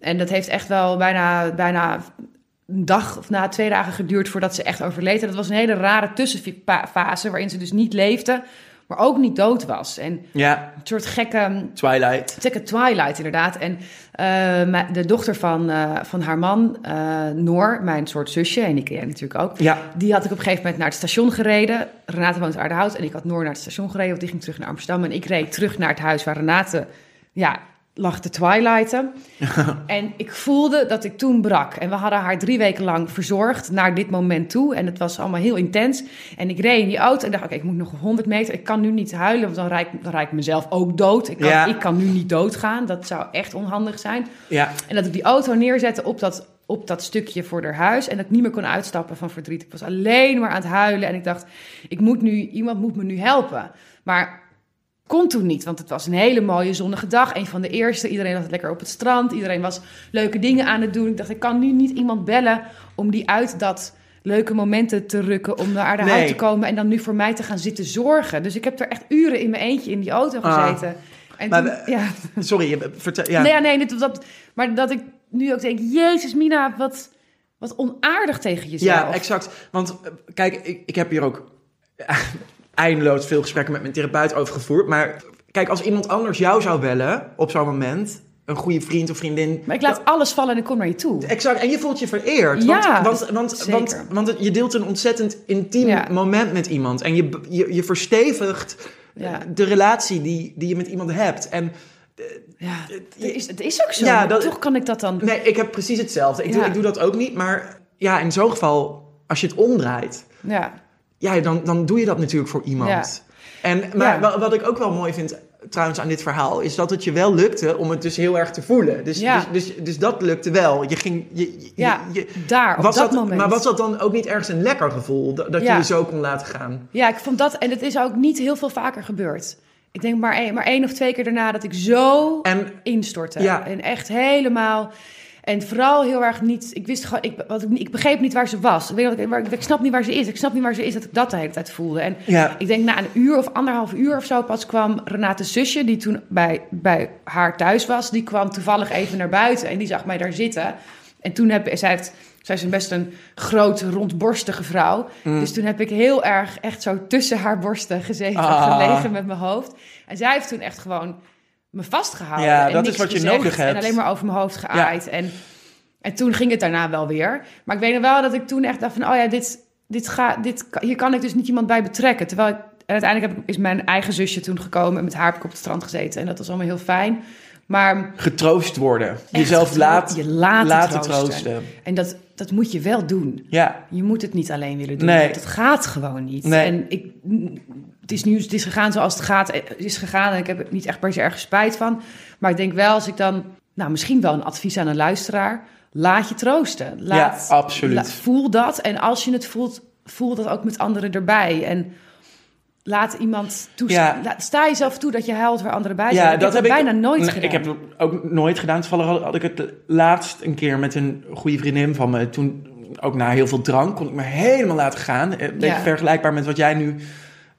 En dat heeft echt wel bijna, bijna een dag of na twee dagen geduurd voordat ze echt overleed. En dat was een hele rare tussenfase waarin ze dus niet leefde, maar ook niet dood was. En Ja, een soort gekke, Twilight. gekke twilight inderdaad. En eh, de dochter van, eh, van haar man, eh, Noor, mijn soort zusje, en die ken jij natuurlijk ook. Ja, Die had ik op een gegeven moment naar het station gereden. Renate woont in Aardehout en ik had Noor naar het station gereden. Want die ging terug naar Amsterdam. En ik reed terug naar het huis waar Renate ja, lag te twilighten. en ik voelde dat ik toen brak. En we hadden haar drie weken lang verzorgd naar dit moment toe. En het was allemaal heel intens. En ik reed in die auto en dacht, oké, ik moet nog 100 meter. Ik kan nu niet huilen, want dan rijd, ik- dan rijd ik mezelf ook dood. Ik kan, Ja. ik kan nu niet doodgaan. Dat zou echt onhandig zijn. ja. En dat ik die auto neerzette op dat, op dat stukje voor haar huis. En dat ik niet meer kon uitstappen van verdriet. Ik was alleen maar aan het huilen. En ik dacht, ik moet nu, iemand moet me nu helpen. Maar kon toen niet, want het was een hele mooie zonnige dag. Een van de eerste. Iedereen was lekker op het strand. Iedereen was leuke dingen aan het doen. Ik dacht, ik kan nu niet iemand bellen om die uit dat leuke momenten te rukken om naar de Nee. te komen en dan nu voor mij te gaan zitten zorgen. Dus ik heb er echt uren in mijn eentje in die auto Ah. gezeten. En Maar toen- we- ja. Sorry, je- vertel. Ja. Nee, nee, dit, dat, maar dat ik nu ook denk, Jezus Mina, wat, wat onaardig tegen jezelf. Ja, exact. Want eh, kijk, ik, ik heb hier ook eindeloos veel gesprekken met mijn therapeut over gevoerd. Maar kijk, als iemand anders jou zou bellen op zo'n moment, een goede vriend of vriendin. Maar ik laat alles vallen en ik kom naar je toe. Exact, en je voelt je vereerd. Ja, want, want, want, zeker. want, want het- je deelt een ontzettend intiem Ja. moment met iemand. En je, je, je verstevigt Ja. de relatie die, die je met iemand hebt. En Ja, het is, het is ook zo. Ja, dat- toch kan ik dat dan... nee, ik heb precies hetzelfde. Ik, doe, ik doe dat ook niet. Maar ja, in zo'n geval, als je het omdraait, Ja, ja, dan, dan doe je dat natuurlijk voor iemand. Ja. En, maar Ja. wat ik ook wel mooi vind trouwens aan dit verhaal, is dat het je wel lukte om het dus heel erg te voelen. Dus, Ja. dus, dus, dus dat lukte wel. Je ging, je, je- ja je, daar, op was dat, dat, moment. Maar was dat dan ook niet ergens een lekker gevoel? Dat, dat Ja. je je zo kon laten gaan? Ja, ik vond dat... En het is ook niet heel veel vaker gebeurd. Ik denk maar één, maar één of twee keer daarna dat ik zo En instortte. Ja. En echt helemaal... En vooral heel erg niet... Ik wist gewoon... Ik, wat ik, ik begreep niet waar ze was. Ik, weet dat ik, waar- ik snap niet waar ze is. Ik snap niet waar ze is dat ik dat de hele tijd voelde. En ja, Ik denk na een uur of anderhalf uur of zo pas kwam Renate's zusje, die toen bij, bij haar thuis was, die kwam toevallig even naar buiten en die zag mij daar zitten. En toen heb zij heeft, zij is een best een grote, rondborstige vrouw. Mm. Dus toen heb ik heel erg echt zo tussen haar borsten gezeten, Ah. gelegen met mijn hoofd. En zij heeft toen echt gewoon me vastgehouden. Ja, en dat is wat je nodig hebt. En alleen maar over mijn hoofd geaaid. En, en toen ging het daarna wel weer. Maar ik weet nog wel dat ik toen echt dacht van, oh ja, dit, dit ga, dit, hier kan ik dus niet iemand bij betrekken. Terwijl ik, en uiteindelijk heb, ik- is mijn eigen zusje toen gekomen en met haar heb ik op het strand gezeten. En dat was allemaal heel fijn. Maar getroost worden. Jezelf getro- laat, je laten, laten troosten. troosten. En dat, dat moet je wel doen. Ja, Je moet het niet alleen willen doen. Nee. Het gaat gewoon niet. Nee. En ik, het is nu het is gegaan zoals het gaat. Het is gegaan en ik heb er niet echt per se erg spijt van. Maar ik denk wel, als ik dan... Nou, misschien wel een advies aan een luisteraar. Laat je troosten. Laat, Ja, absoluut. la- voel dat. En als je het voelt, voel dat ook met anderen erbij. En laat iemand toe. Ja. sta jezelf toe dat je huilt waar anderen bij zijn. ja ik dat heb ik bijna nooit Nee, gedaan. Ik heb het ook nooit gedaan. Toevallig had, had ik het laatst een keer met een goede vriendin van me. Toen, ook na heel veel drank, kon ik me helemaal laten gaan. Eh, Een beetje Ja. vergelijkbaar met wat jij nu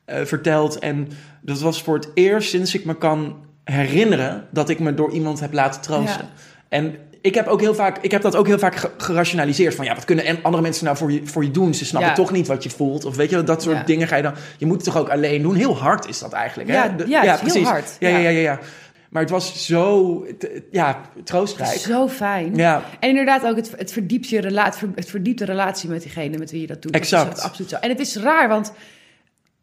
eh, vertelt. En dat was voor het eerst sinds ik me kan herinneren dat ik me door iemand heb laten troosten. Ja. En ik heb, ook heel vaak, ik heb dat ook heel vaak ge- gerationaliseerd. Van ja, wat kunnen en andere mensen nou voor je, voor je doen? Ze snappen Ja. toch niet wat je voelt. Of weet je, dat soort Ja. dingen ga je dan... Je moet het toch ook alleen doen? Heel hard is dat eigenlijk. Ja, hè? De- ja, heel hard. Ja, ja, Ja. ja. Maar het was zo ja, troostrijk. Zo fijn. Ja, En inderdaad ook, het, het, verdiept je relatie, het verdiept de relatie met diegene met wie je dat doet. Exact. Dat is absoluut zo. En het is raar, want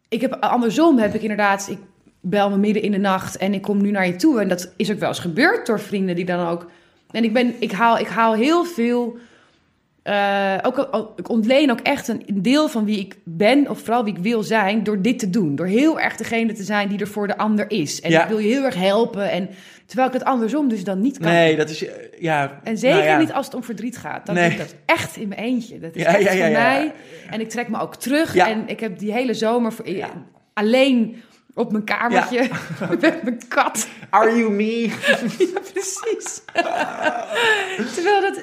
ik heb, andersom heb ik inderdaad... Ik bel me midden in de nacht en ik kom nu naar je toe. En dat is ook wel eens gebeurd door vrienden die dan ook... En ik, ben, ik, haal, ik haal heel veel eh, ook, ik ontleen ook echt een deel van wie ik ben, of vooral wie ik wil zijn, door dit te doen. Door heel erg degene te zijn die er voor de ander is. En Ja. ik wil je heel erg helpen. En terwijl ik het andersom dus dan niet kan. Nee, dat is... eh, Ja, En zeker nou ja. niet als het om verdriet gaat. Dan Nee. doe ik dat echt in mijn eentje. Dat is Ja, echt voor mij. En ik trek me ook terug. En ik heb die hele zomer voor- alleen op mijn kamertje met mijn kat. Are you me? Ja, precies. Terwijl dat,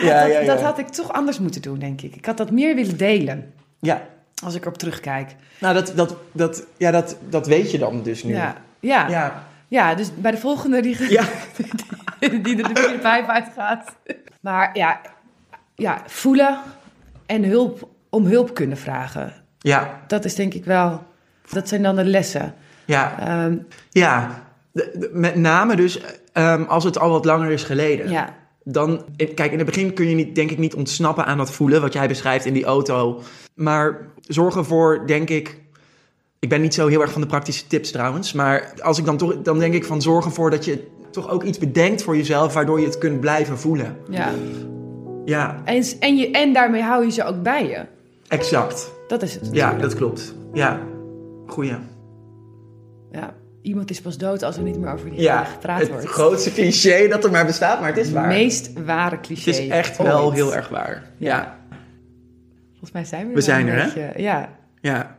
ja, Ja, dat, ja, ja. dat had ik toch anders moeten doen, denk ik. Ik had dat meer willen delen Ja, als ik erop terugkijk. nou dat, dat, dat, ja, dat, dat weet je dan dus nu. Ja, ja. ja. Ja, dus bij de volgende die, ja. die er de vierde vijf uitgaat. Maar ja, ja, voelen en hulp om hulp kunnen vragen. ja, Dat is denk ik wel, dat zijn dan de lessen. ja. Ehm, ja. Met name dus ehm, als het al wat langer is geleden. ja, Dan, kijk, in het begin kun je niet, denk ik niet ontsnappen aan dat voelen wat jij beschrijft in die auto. Maar zorg ervoor, denk ik. Ik ben niet zo heel erg van de praktische tips trouwens. Maar als ik dan toch, dan denk ik van zorg ervoor dat je toch ook iets bedenkt voor jezelf, waardoor je het kunt blijven voelen. ja. Ja, En, en, je, en daarmee hou je ze ook bij je. exact. Dat is het. Ja, dat klopt. Ja, goeie. ja. Iemand is pas dood als er niet meer over die Ja, gepraat het wordt. grootste cliché dat er maar bestaat, maar het is waar. meest ware cliché. het is echt wel heel erg waar. Ja, Volgens mij zijn we, We wel zijn een er, hè? beetje- Ja. ja.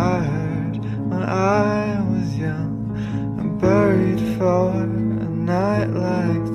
I heard when I was young. And buried for a night like